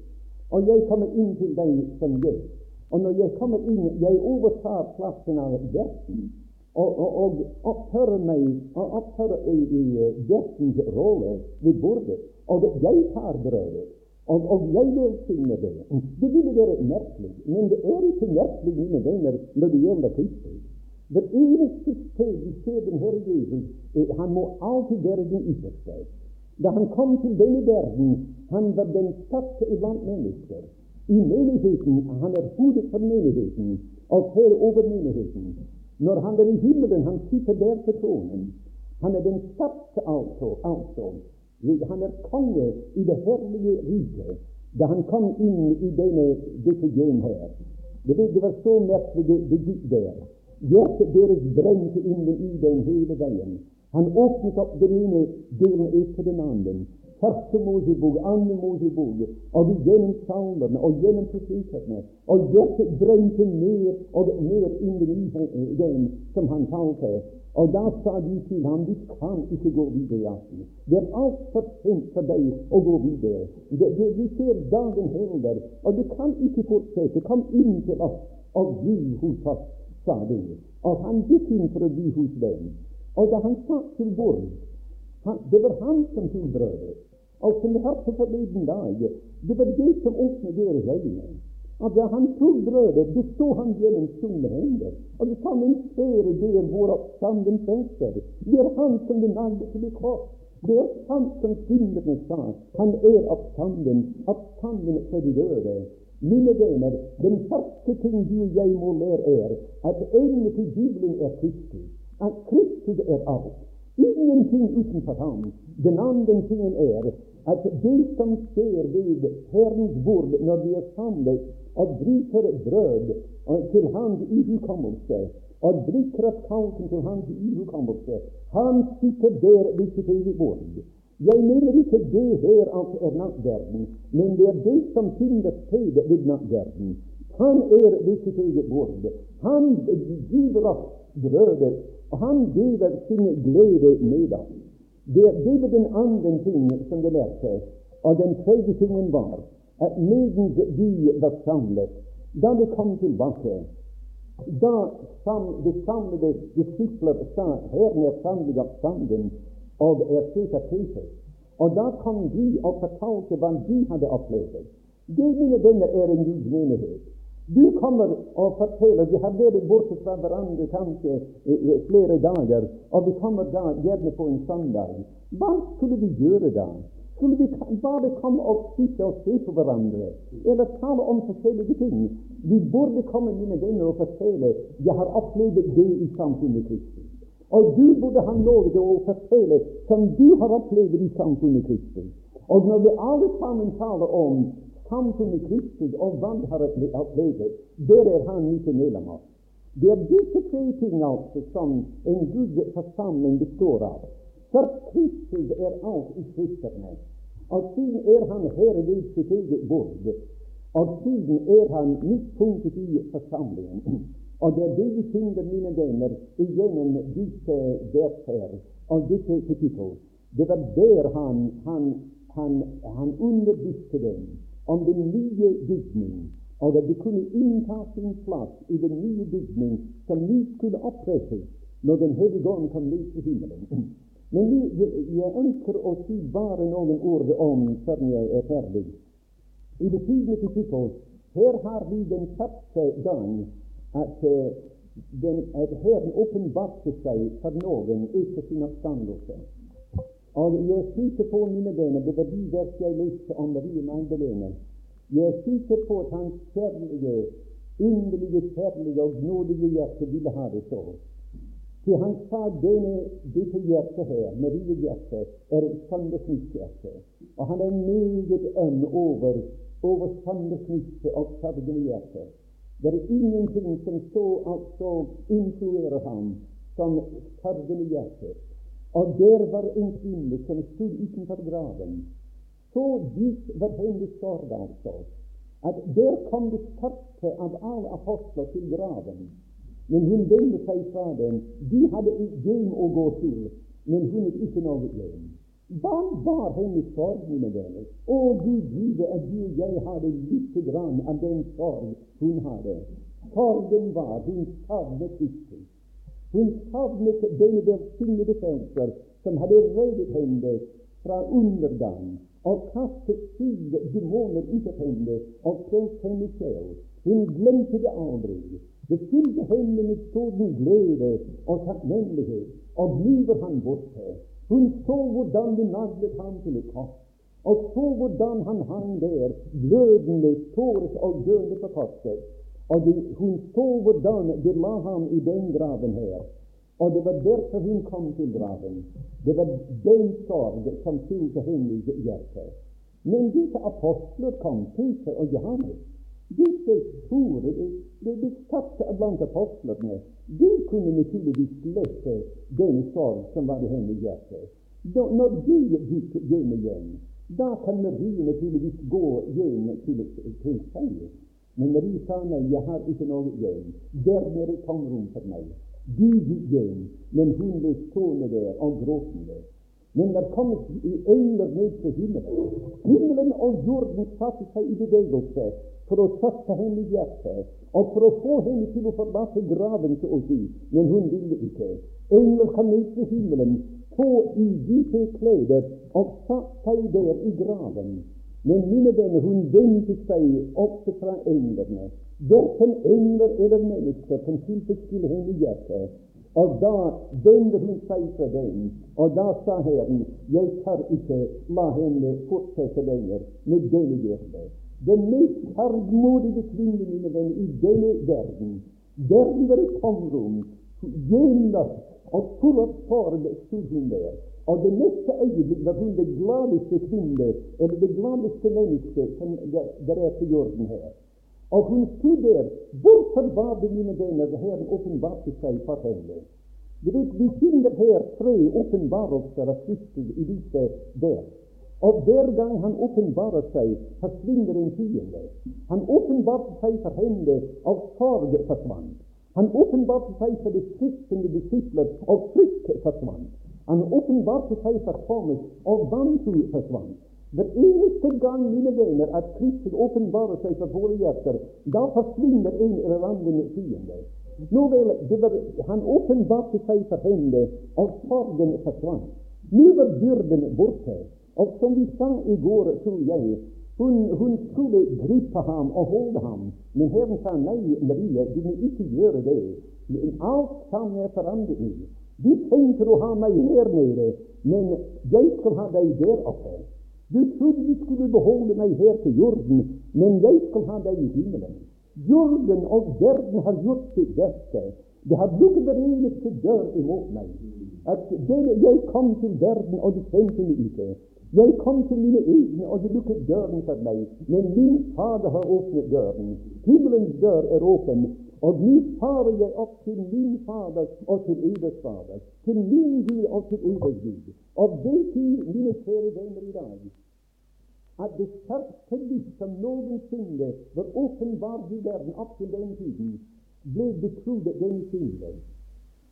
og jeg kommer inn til deg som gjest. Og når jeg kommer inn, jeg overtar plassen av gjesten og, og, og oppfører meg og oppfører i, i gjestens rolle ved bordet. Og jeg tar brødet. Og, og jeg velsigner det. Det ville være merkelig, men det er ikke merkelig, mine venner, når det gjelder Kristus. Det eneste sted vi ser den Herre Jesus, eh, han må alltid være den ytterste. Da han kom til denne verden, han var den største iblant mennesker. I menigheten, han er hodet for menigheten, og ser over menigheten. Når han er i himmelen, han sitter der på tronen. Han er den skapte, altså. altså. Han er konge i det herlige riket. Da han kom inn i denne, dette hjem her det, det var så merkelig det, det gikk der. Hjertet deres brente inn i den hele veien. Han åpnet opp den ene delen etter den andre. Første Mosebok, andre Mosebok, og gjennom salmene og gjennom profetene. Og hjertet brente mer og mer inn i den som han talte. Og da sa de til ham du kan ikke gå videre i. Det er altfor sent for deg å gå videre. Det, det, vi ser dagen heller, og du kan ikke fortsette. Kom inn til oss og bli hos oss, sa de. Og han gikk inn for å bli hos dem. Og da han satt til det var han som tok brødet. Og som vi hørte forleden dag, det var det som åpnet deres øyne. at da han tok brødet, det så han gjennom stumle hender. Og det kan en fere der hvor oppstanden frelser. Det er han som den nagde til det kors. Det er sant som synderne sa. Han er oppstanden, oppstanden for de døde. Mine venner, den første ting du og jeg må lære, er at evnen til Bibelen er Kristus. At Kristus er alt. Ingenting utenfor ham. Den andre tingen er at det som skjer ved Herrens bord når vi er samlet og bryter brød til hans ihukommelse, og drikker av kalken til hans ihukommelse Han sitter der ved sitt eget bord. Jeg mener ikke det her alt er nattverden, men det er det som finner sted ved nattverden. Han er ved sitt eget bord. Han giver oss brødet, han giver sin glede dem. Det, det var den andre ting som de lærte. Og den tredje tingen var at medan de var samlet, da de kom tilbake, da sam, de samlede disipler sa herren er sannelig oppstanden, og er sikker av Og da kom de og fortalte hva de hadde opplevd. Det, mine venner, er en Guds menighet. Du kommer og forteller Vi har vært borte fra hverandre kanskje flere dager, og vi kommer da gjerne på en søndag. Hva skulle vi gjøre da? Skulle vi bare komme og sitte og se på hverandre, eller tale om forskjellige ting? Vi burde komme, mine venner, og fortelle jeg har opplevd det i samfunnet Kristus. Og du burde ha noe å fortelle som du har opplevd i samfunnet Kristus. Og når vi alle sammen taler om samfunnet Kristus og opplevd, der er han ikke medlem av. Det er disse tre ting altså som en Guds forsamling består av. For Kristus er alt i Kristerne. Og siden er han herre ved sitt eget bord. Og siden er han midtpunktet i forsamlingen. Og det er det vi finner, mine venner, gjennom disse verser og disse kapitler. Det var der han, han, han, han underviste dem om den nye bygning, og at det kunne innta sin plass i den nye bygning som nå skulle opprettes når Den hellige ånd kan lese himmelen. Men jeg, jeg ønsker å si bare noen ord om før jeg er ferdig. I det tiende kapittel her har vi den første gang at, uh, den, at Herren åpenbarte seg for noen etter sin oppstandelse. Og jeg er sikker på, mine venner, det var de vers jeg leste om Marie Magdalene. Jeg er sikker på at hans kjærlige, inderlige, kjærlige og nådige hjerte ville ha det så. Til han sa denne, dette hjertet her, Marie hjerte, er et sannesnitthjerte. Og han er meget øm over, over sannesnitte og sargende hjerte. Det er ingenting som så altså influerer ham som sargende hjerte. Og der var en kvinne som stod utenfor graven. Så dypt var hennes sorg altså at der kom det første av alle apostler til graven. Men hun vendte seg fra dem. De hadde et hjem å gå til, men hun hadde ikke noe hjem. Hva var hennes sorg, mine venner? Å Gud vite at du og jeg hadde lite grann av den sorg hun hadde. Sorgen var hun savnet Kristus. Hun savnet denne velsignede frelser som hadde reddet henne fra undergang og kastet syv demoner ut av henne og frelst henne selv. Hun glemte det aldri. Det fylte henne med sådan glede og takknemlighet, og blir han borte. Hun så hvordan de naglet ham til et kors, og så hvordan han hang der, glødende, såret og døende på korset. Og de, hun så hvordan de la ham i den graven her. Og det var derfor hun kom til graven. Det var den sorg som fylte hennes hjerte. Men disse apostler kom, Peter og Johannes. Disse store, det, det satte blant apostlene, de kunne naturligvis lette den sorg som var i hennes hjerte. Da, når de gikk hjem igjen, da kan Marie naturligvis gå hjem til, til seg. Men når Marie sa nei, jeg har ikke noe igjen, Der er tomrom for meg. De gikk hjem, men hun ble stående der og gråtende. Men det kom engler ned til himmelen. Himmelen og jorden satte seg i bevegelse for å trøste henne i hjertet, og for å få henne til å forlate graven, så å si. Men hun ville ikke. Engler kom ned til himmelen, få i hvite klær og satt seg der i graven. Men mine venner, hun vendte seg også fra englene. Verken engler eller mennesker kan tilfredsstille henne i hjertet. Og da vender hun seg fra dem, og da sa Herren, jeg kan ikke la henne fortsette lenger med denne hjerte. Den mest hardmodige kvinnen, mine venner, i denne verden. Verden var et tomrom, gjennom og full av sorg sto hun der. Og det neste øyeblikk var hun det gladeste kvinne, eller det gladeste menneske som det er på jorden her. Og hun sier der. Hvorfor var det, mine venner, Herren åpenbarte seg for henne? Du vet, Vi finner her tre åpenbarelser av Kristus i disse der. Og hver gang han åpenbarer seg, forsvinner en fiende. Han åpenbarte seg for henne, og sorg forsvant. Han åpenbarte seg for de skriftende disipler, og frykt forsvant. Han åpenbarte seg for Thomas, og vantro forsvant. Hver eneste gang, mine venner, at Kristus åpenbarer seg for våre hjerter, da forsvinner en eller annen fiende. Nå vel, var, Han åpenbarte seg for henne, og sorgen forsvant. Nå var byrden borte. Og som vi sa i går, tror jeg, hun, hun, skulle gripe ham og holde ham, men Herren sa nei, Marie, du må ikke gjøre det. Alt sammen er forandret nå. Du tenker å ha meg her nede, men jeg skal ha deg der oppe. Du trodde du skulle beholde meg her til jorden, men jeg skal ha deg i himmelen. Jorden og verden har gjort sitt beste. Det har lukket hver eneste dør imot meg. At denne, Jeg kom til verden, og de kjente meg ikke. Jeg kom til mine egne, og de lukket døren for meg. Men min Fader har åpnet døren. Himmelens dør er åpen, og nå farer jeg opp til min Fader og til eders Fader, til min Gud og til eders Gud. Og vet du, mine kjære venner i dag, at det sterkeste lys som noensinne var åpenbart i verden opp til den tiden, ble betrodd den kvinnen.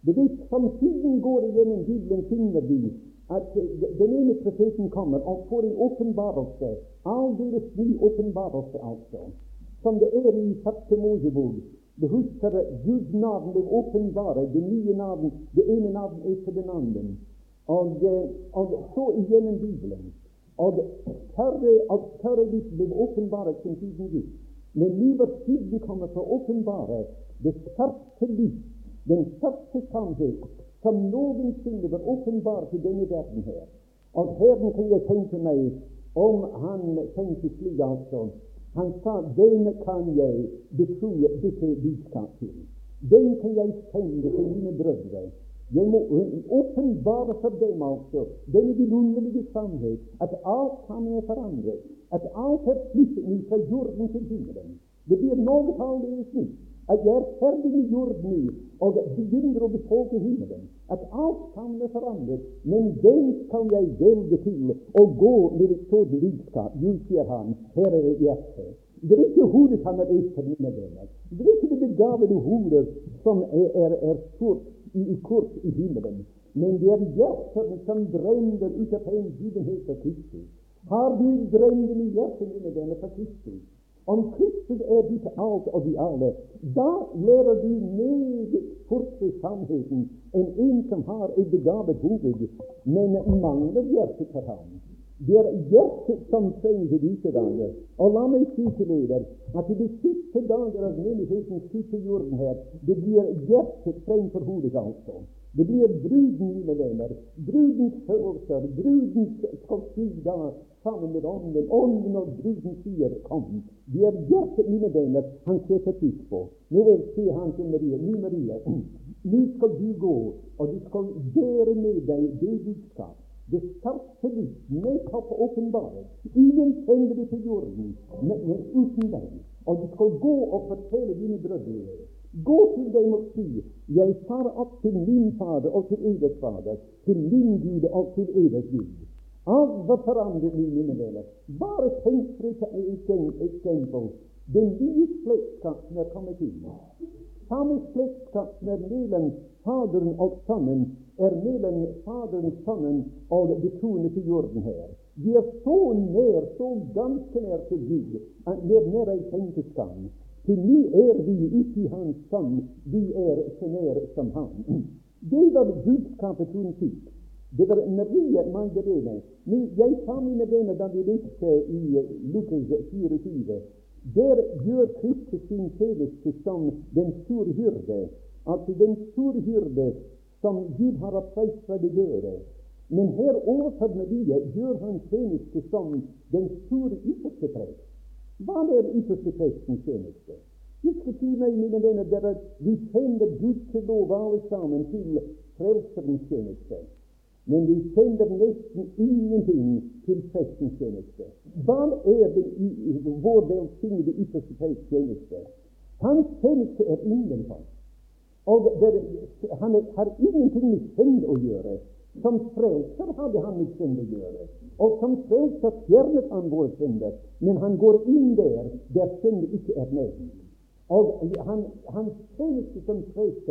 Det vet, Som tiden går igjennom Bibelen, finner vi at den ene profeten kommer og får en åpenbarelse, aldeles ny åpenbarelse, altså, som det er i første Mosebok, det husker Guds navn ble åpenbare, det nye navn, det ene navn etter den andre. Og, og så igjennom Bibelen. Og tørre og større litt ble åpenbare som tiden gikk. Men nå var tiden kommet til å åpenbare det største lys, den største sannhet, som noensinne var åpenbar til denne verden her. Og Herren kan jeg tenke meg om han tenkte slik altså han sa, 'Den kan jeg betro budskap til. Den kan jeg sende til mine brødre.' Jeg må åpenbare for dem altså den vidunderlige sannhet, at alt sammen er forandret, at alt er flyttet nå fra jorden til himmelen. Det blir noe annerledes nytt. At jeg er ferdig med jorden nå og begynner å befolke himmelen. At alt kan er forandret. Men den kan jeg velge til å gå med et sånt budskap. Jo, sier han, her er hjertet. Det er ikke hodet han er etter, mine venner. Det er ikke det begavede hodet som er, er, er stort i, i kort i himmelen. Men det er hjertet som brenner ut av hengivenhet for Kristus. Har du brennende hjerte, mine venner, for Kristus? Om Kristus er ditt alt og de alle, da lærer du meget fortere sannheten enn en som har et begavet hoved, men mangler hjertet for ham. Det er hjertet som trenger disse dager. Og la meg si til dere at i de siste dager av menighetens siste jorden her, det blir hjertet fremfor hodet, altså. Det blir bruden, mine venner. Brudens følelser. brudens da sammen med ånden. Ånden og Guden sier 'kom'. Det er hjertet, mine venner, han setter pris på. Nå vil sier han til Maria, nå Maria, nå skal du gå, og du skal bære med deg det budskap. Det sterkeste lys, nettopp åpenbaret. Ingen sender det til jorden, men uten deg. Og du skal gå og fortelle dine brødre Gå til dem og si, jeg farer opp til min Fader og til eders Fader, til min Gud og til eders Gud. Var forandret min mine venner. Bare tenk for et eksempel. Den nye slektskapen er kommet inn. Samme slektskap som er mellom Faderen og Sønnen, er mellom Faderen, Sønnen og det troende til jorden her. Vi er så nær, så ganske nær til Gud, at vi er nær ei tenkeskam. Til nå er vi ute i Hans Sønn, vi er så nær som Han. Det var budskapet hun fikk. Det var Maria Magdalene. Nå, jeg sa mine venner da vi leste i Lukas 24 Der gjør Kristus sin tjeneste som den store hyrde, altså den store hyrde som Gud har oppreist fra det døde. Men her overfor Maria gjør han tjeneste som den store ypperste prest. Hva er ypperste prestens tjeneste? Ikke si meg, mine venner, dere, vi kjenner Gud til lov alle sammen til Frelserens tjeneste. Men vi kjenner nesten ingenting til prestens tjeneste. Hva er det i vår velsignede ypperste prests tjeneste? Hans tjeneste er innenfor. Og der, han har ingenting med synd å gjøre. Som frelser hadde han med synd å gjøre. Og som frelser fjernet han våre synder. Men han går inn der der synd ikke er nevnt. Og han, hans tjeneste som prest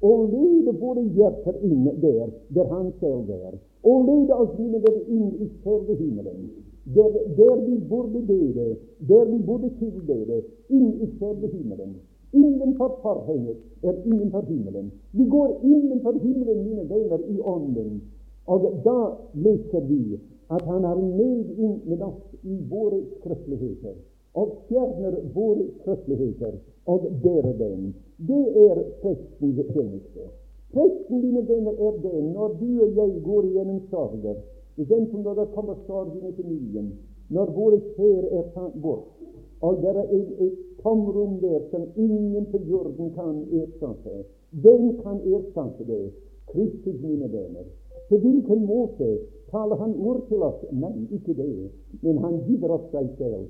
å lede våre hjerter inn der, der han selv er. Og lede oss venner inn i selve himmelen. Der, der vi burde lede, der vi burde tilbede, inn i selve himmelen. Innenfor forhenget er innenfor himmelen. Vi går innenfor himmelen, mine venner, i ånden. Og da leser vi at han er med inn med oss i våre skrøpeligheter og fjerner våre krøsligheter og bærer dem. Det er prestens tjeneste. Presten, dine venner, er det når du og jeg går gjennom sorger, den som når det kommer sorgen til familien, når våre kjære er tatt bort, og det er et, tomrom der som ingen på jorden kan erstatte. Hvem kan erstatte det? Kristus, mine venner. På hvilken måte taler han ord til oss? Nei, ikke det, men han giver oss seg selv.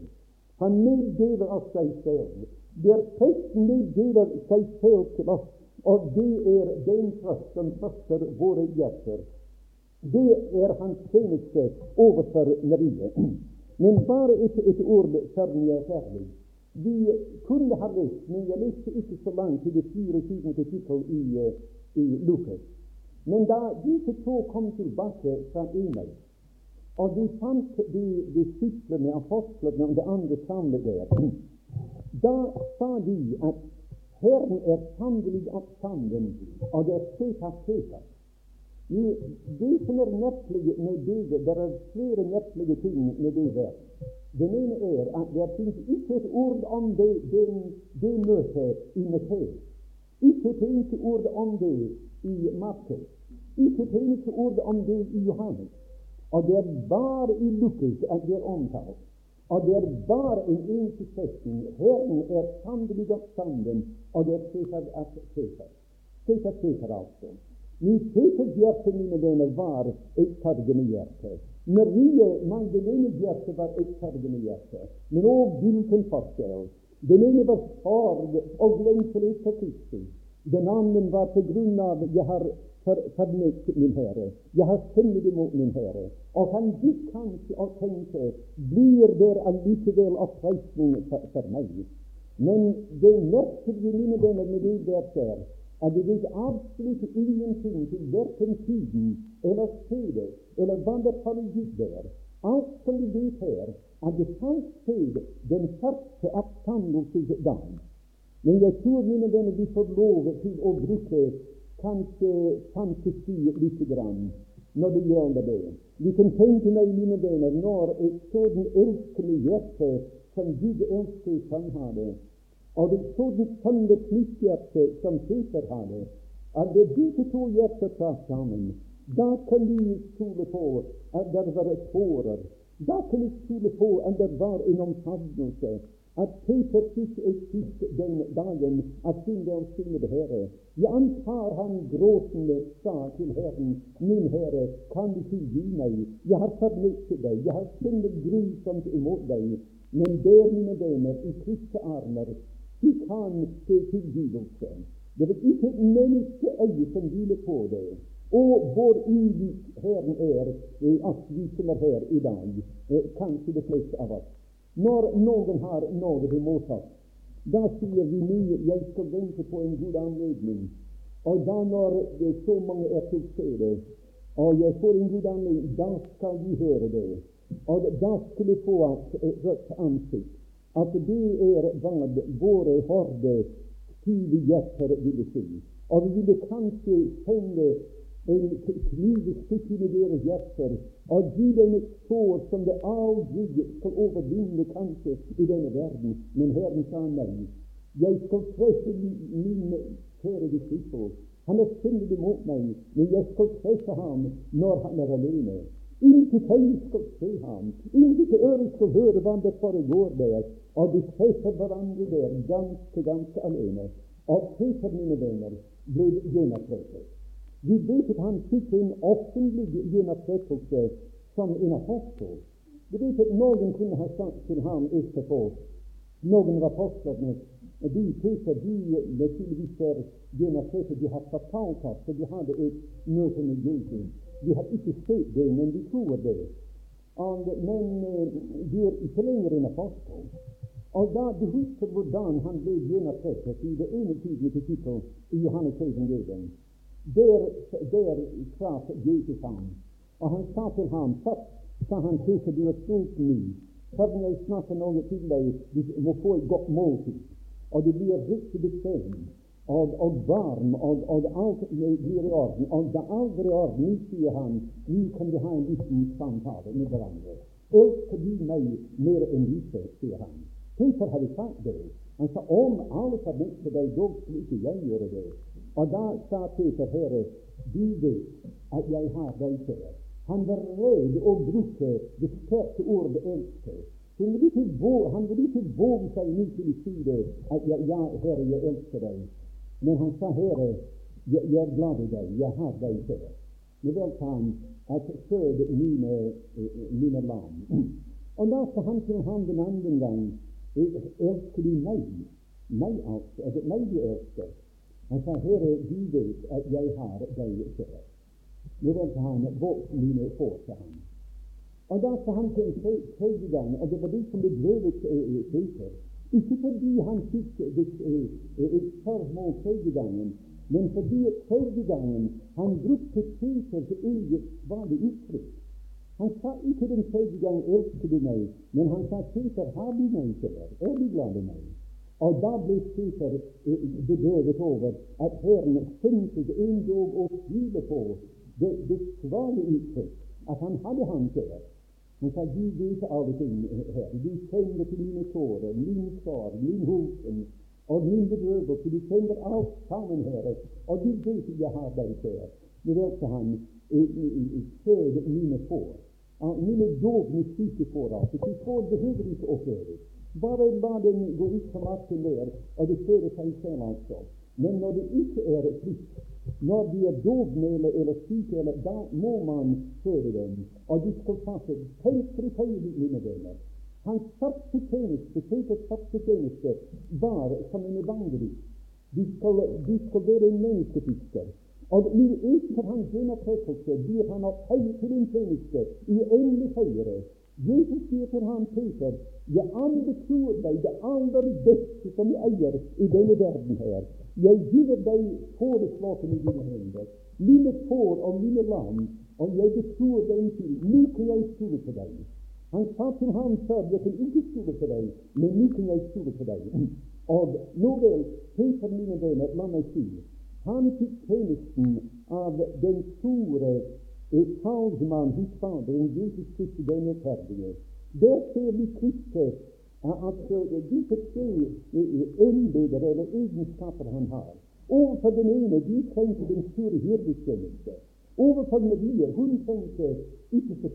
Han meddeler av seg selv. Der presten meddeler seg selv til oss, og det er den trøst som trøster våre hjerter. Det er hans tjeneste overfor Marie. Men bare et, et ord før vi er ferdig. Vi kunne ha lest, men jeg leste ikke så langt til det 24. kapittel i, i Lukas. Men da disse to kom tilbake fra Emmaus og de fant de disiplene, apostlene og det andre samlet der. Da sa de at Herren er sannelig oppstanden, og det er Cetas Cetas. Det som er merkelig med det, det er flere merkelige ting med det der. Ene er at det finnes ikke et ord om det, det, det møtet i Matteus. Ikke et eneste ord om det i Markus. Ikke et eneste ord om det i Johannes. Og det er bare i Lukas at det er omtalt. Og det er bare en eneste setning. Herren er sannelig oppstanden, og det er Cæsar at Cæsar. Cæsar Cæsar, altså. Men Cæsars hjerte, mine venner, var et hjerte. Marie Magdalenes hjerte var et hjerte. Men å, hvilken forskjell! Den ene var sorg og lengsel etter Kristus. Den andre var på grunn av jeg har fornektet min Herre. Jeg har syndet imot min Herre. Og han gikk kanskje og tenkte blir det allikevel oppreisning for, for meg? Men det merkelige, mine venner, med det der skjer, at det vet absolutt ingenting til verken tiden eller stedet eller hva det foregikk der. Alt som vi vet her, at det fant sted den første oppstandelsesdagen. Men jeg tror, mine venner, vi får lov til å bruke kanskje fantasi lite grann når det gjelder det. Vi kan tenke meg, mine venner, når et sånt elskelig hjerte som Gud elsker kan ha det, og et sånt sanne knutthjerte som Peter hadde, at det disse to hjerter traff sammen, da kan vi stole på at det var tårer. Da kan vi stole på at det var en omfavnelse at Peter fikk et kyss den dagen av sin velsignede Herre. Jeg antar han gråtende sa til Herren, min Herre, kan du ikke gi meg? Jeg har fornektet deg, jeg har syndet grusomt imot deg. Men der, mine venner, i Kristi armer du kan se tilgivelse. Det vil ikke et menneskeøye som hviler på det. Og hvor ulik Herren er, at vi som er her i dag, eh, kanskje de fleste av oss. Når noen har noe imot oss, da sier vi mye 'jeg skal vente på en god anledning'. Og da når det så mange er til stede, og jeg får en god anledning, da skal vi høre det. Og da skal vi få et rødt ansikt. At det er hva våre horde stive hjerter ville si. Og vi ville kanskje sende en kniv stikk i deres hjerter og gi dem et sår som det aldri skal overvinne kanskje i denne verden. Men Herren sa nei. Jeg skal treffe min kjære disipler. Han er syndig imot meg, men jeg skal treffe ham når han er alene. Intet øye skal se ham, intet øre skal høre hva det foregår der. Og de treffer hverandre der ganske, ganske alene. Og Peter, mine venner, ble gjenoppreist. Vi vet at han fikk en offentlig gjenopprettelse som en apostel. Vi vet at noen kunne ha sagt til ham etterpå, noen av apostlene de Peter, de naturligvis er gjenopprettet, de har fortalt oss for de hadde et møte med Jesus. Vi har ikke sett det, men vi tror det. Og, men de er ikke lenger en apostel. Og da Du husker hvordan han ble gjenopprettet i det ene kapittel i Johannes evangelium. Der, der traff Jesus ham, og han sa til ham Først sa han til du er stort nå. Før jeg snakker noe til deg, du må få et godt måltid. Og det blir riktig bekvemt og, og varm, og, og, alt blir i orden. Og det alt er i orden, sier han, nå kan vi ha en liten samtale med hverandre. Elsker du meg mer enn lite, sier han. Peter hadde sagt det. Han sa om alle forventer deg, da skulle ikke jeg gjøre det. Og da sa Peter Herre, du vet at jeg har deg kjær. Han var redd å bruke det sterke ordet 'elske'. Han ville ikke våge seg nå til å at ja, ja, Herre, jeg elsker deg. Men han sa, Herre, jeg, jeg er glad i deg, jeg har deg kjær. Men vel han at fød mine, mine lam. Og da sa han til ham den andre gang, elsker du meg? Meg, altså. Er meg du elsker? Han sa, Herre, du vet at jeg har deg kjær. Nå vendte han bort mine får til ham. Og da sa han til en tredje gang, og det var det som ble drevet Peter. Ikke fordi han fikk et formål tredje gangen, men fordi tredje gangen han brukte Peters eget vanlige uttrykk. Han sa ikke den tredje gang 'elsker du meg', men han sa 'Peter, har du meg kjær? Er du glad i meg?' Og da ble Peter eh, bedøvet over at Herren syntes endog å tvile på det, det svare uttrykk, at han hadde ham kjær. Han sa Gud vet alle ting her. Du kjenner til mine tårer, min far, min hopen og min bedøvelse. Du kjenner alt sammen, Herre. Og du vet jeg har deg kjær. Nå valgte han føde mine får. Mine dovne syke får, altså. De får behøver ikke å fødes. Bare la den gå ut på marken der, og det fører seg selv, altså. Men når det ikke er fritt, når de er dovmele eller syke, eller, da må man føre dem. Og de skal passe feil, mine venner. Hans første tjeneste, Peters første tjeneste var som en evangelist. De skal, de skal være en menneskefisker. Og etter hans gjenopprettelse blir han opphøyet til en tjeneste uendelig høyere. Jesus sier til ham, Peter, jeg anbefaler deg det aller beste som jeg eier i denne verden her. Jeg gir deg fåreslaken i dine hender, mine får og mine lam, og jeg betror dem til. Nå kan jeg stole på deg. Han sa til ham før, jeg kan ikke stole på deg, men nå kan jeg stole på deg. Og nå vel, Peter, mine venner, la meg si, han fikk tjenesten av den store et talsmann hos Faderen, Jesus Kristus den rettferdige. Der ser vi Kristus at disse tre embeter eller egenskaper han har. Overfor den ene de trengte den store hyrdetjeneste. Overfor Maria hun trengte ytterste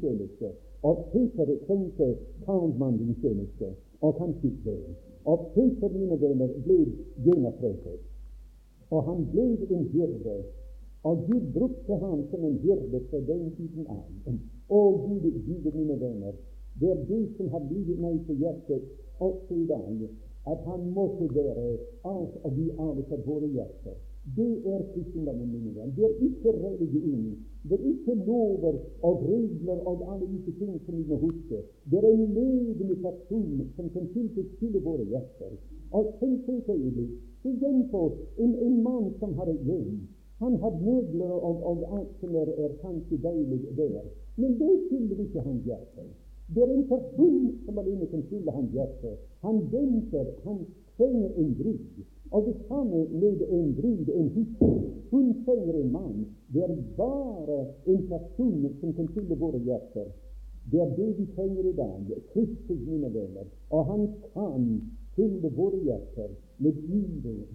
tjeneste. Og Peter trengte talsmannens tjeneste. Og han fikk det. Og Peter, mine venner, ble gjenopprettet. Og han ble en hyrde og Gud brukte ham som en hyrde fra den tiden av. Å Gud, Gud, mine venner, det er det som har blitt meg på hjertet også i dag, at han måtte være alt og vi alle for våre hjerter. Det er kristendommen, mine venner. Det er ikke religion. Det er ikke lover og regler og alle disse ting som vi må huske. Det er en levende person som kan tilfredsstille våre hjerter. Og tenk et øyeblikk. Se på en, en mann som har et hjem. Han har møbler og, og alt som er, er kanskje deilig der. Men det fyller ikke han hjerte. Det er en person som alene kan fylle han hjerte. Han venter, han trenger en brud. Og det samme med en brud, en hustru. Hun trenger en mann. Det er bare en person som kan fylle våre hjerter. Det er det vi trenger i dag. Kristus, mine venner. Og han kan fylle våre hjerter med livet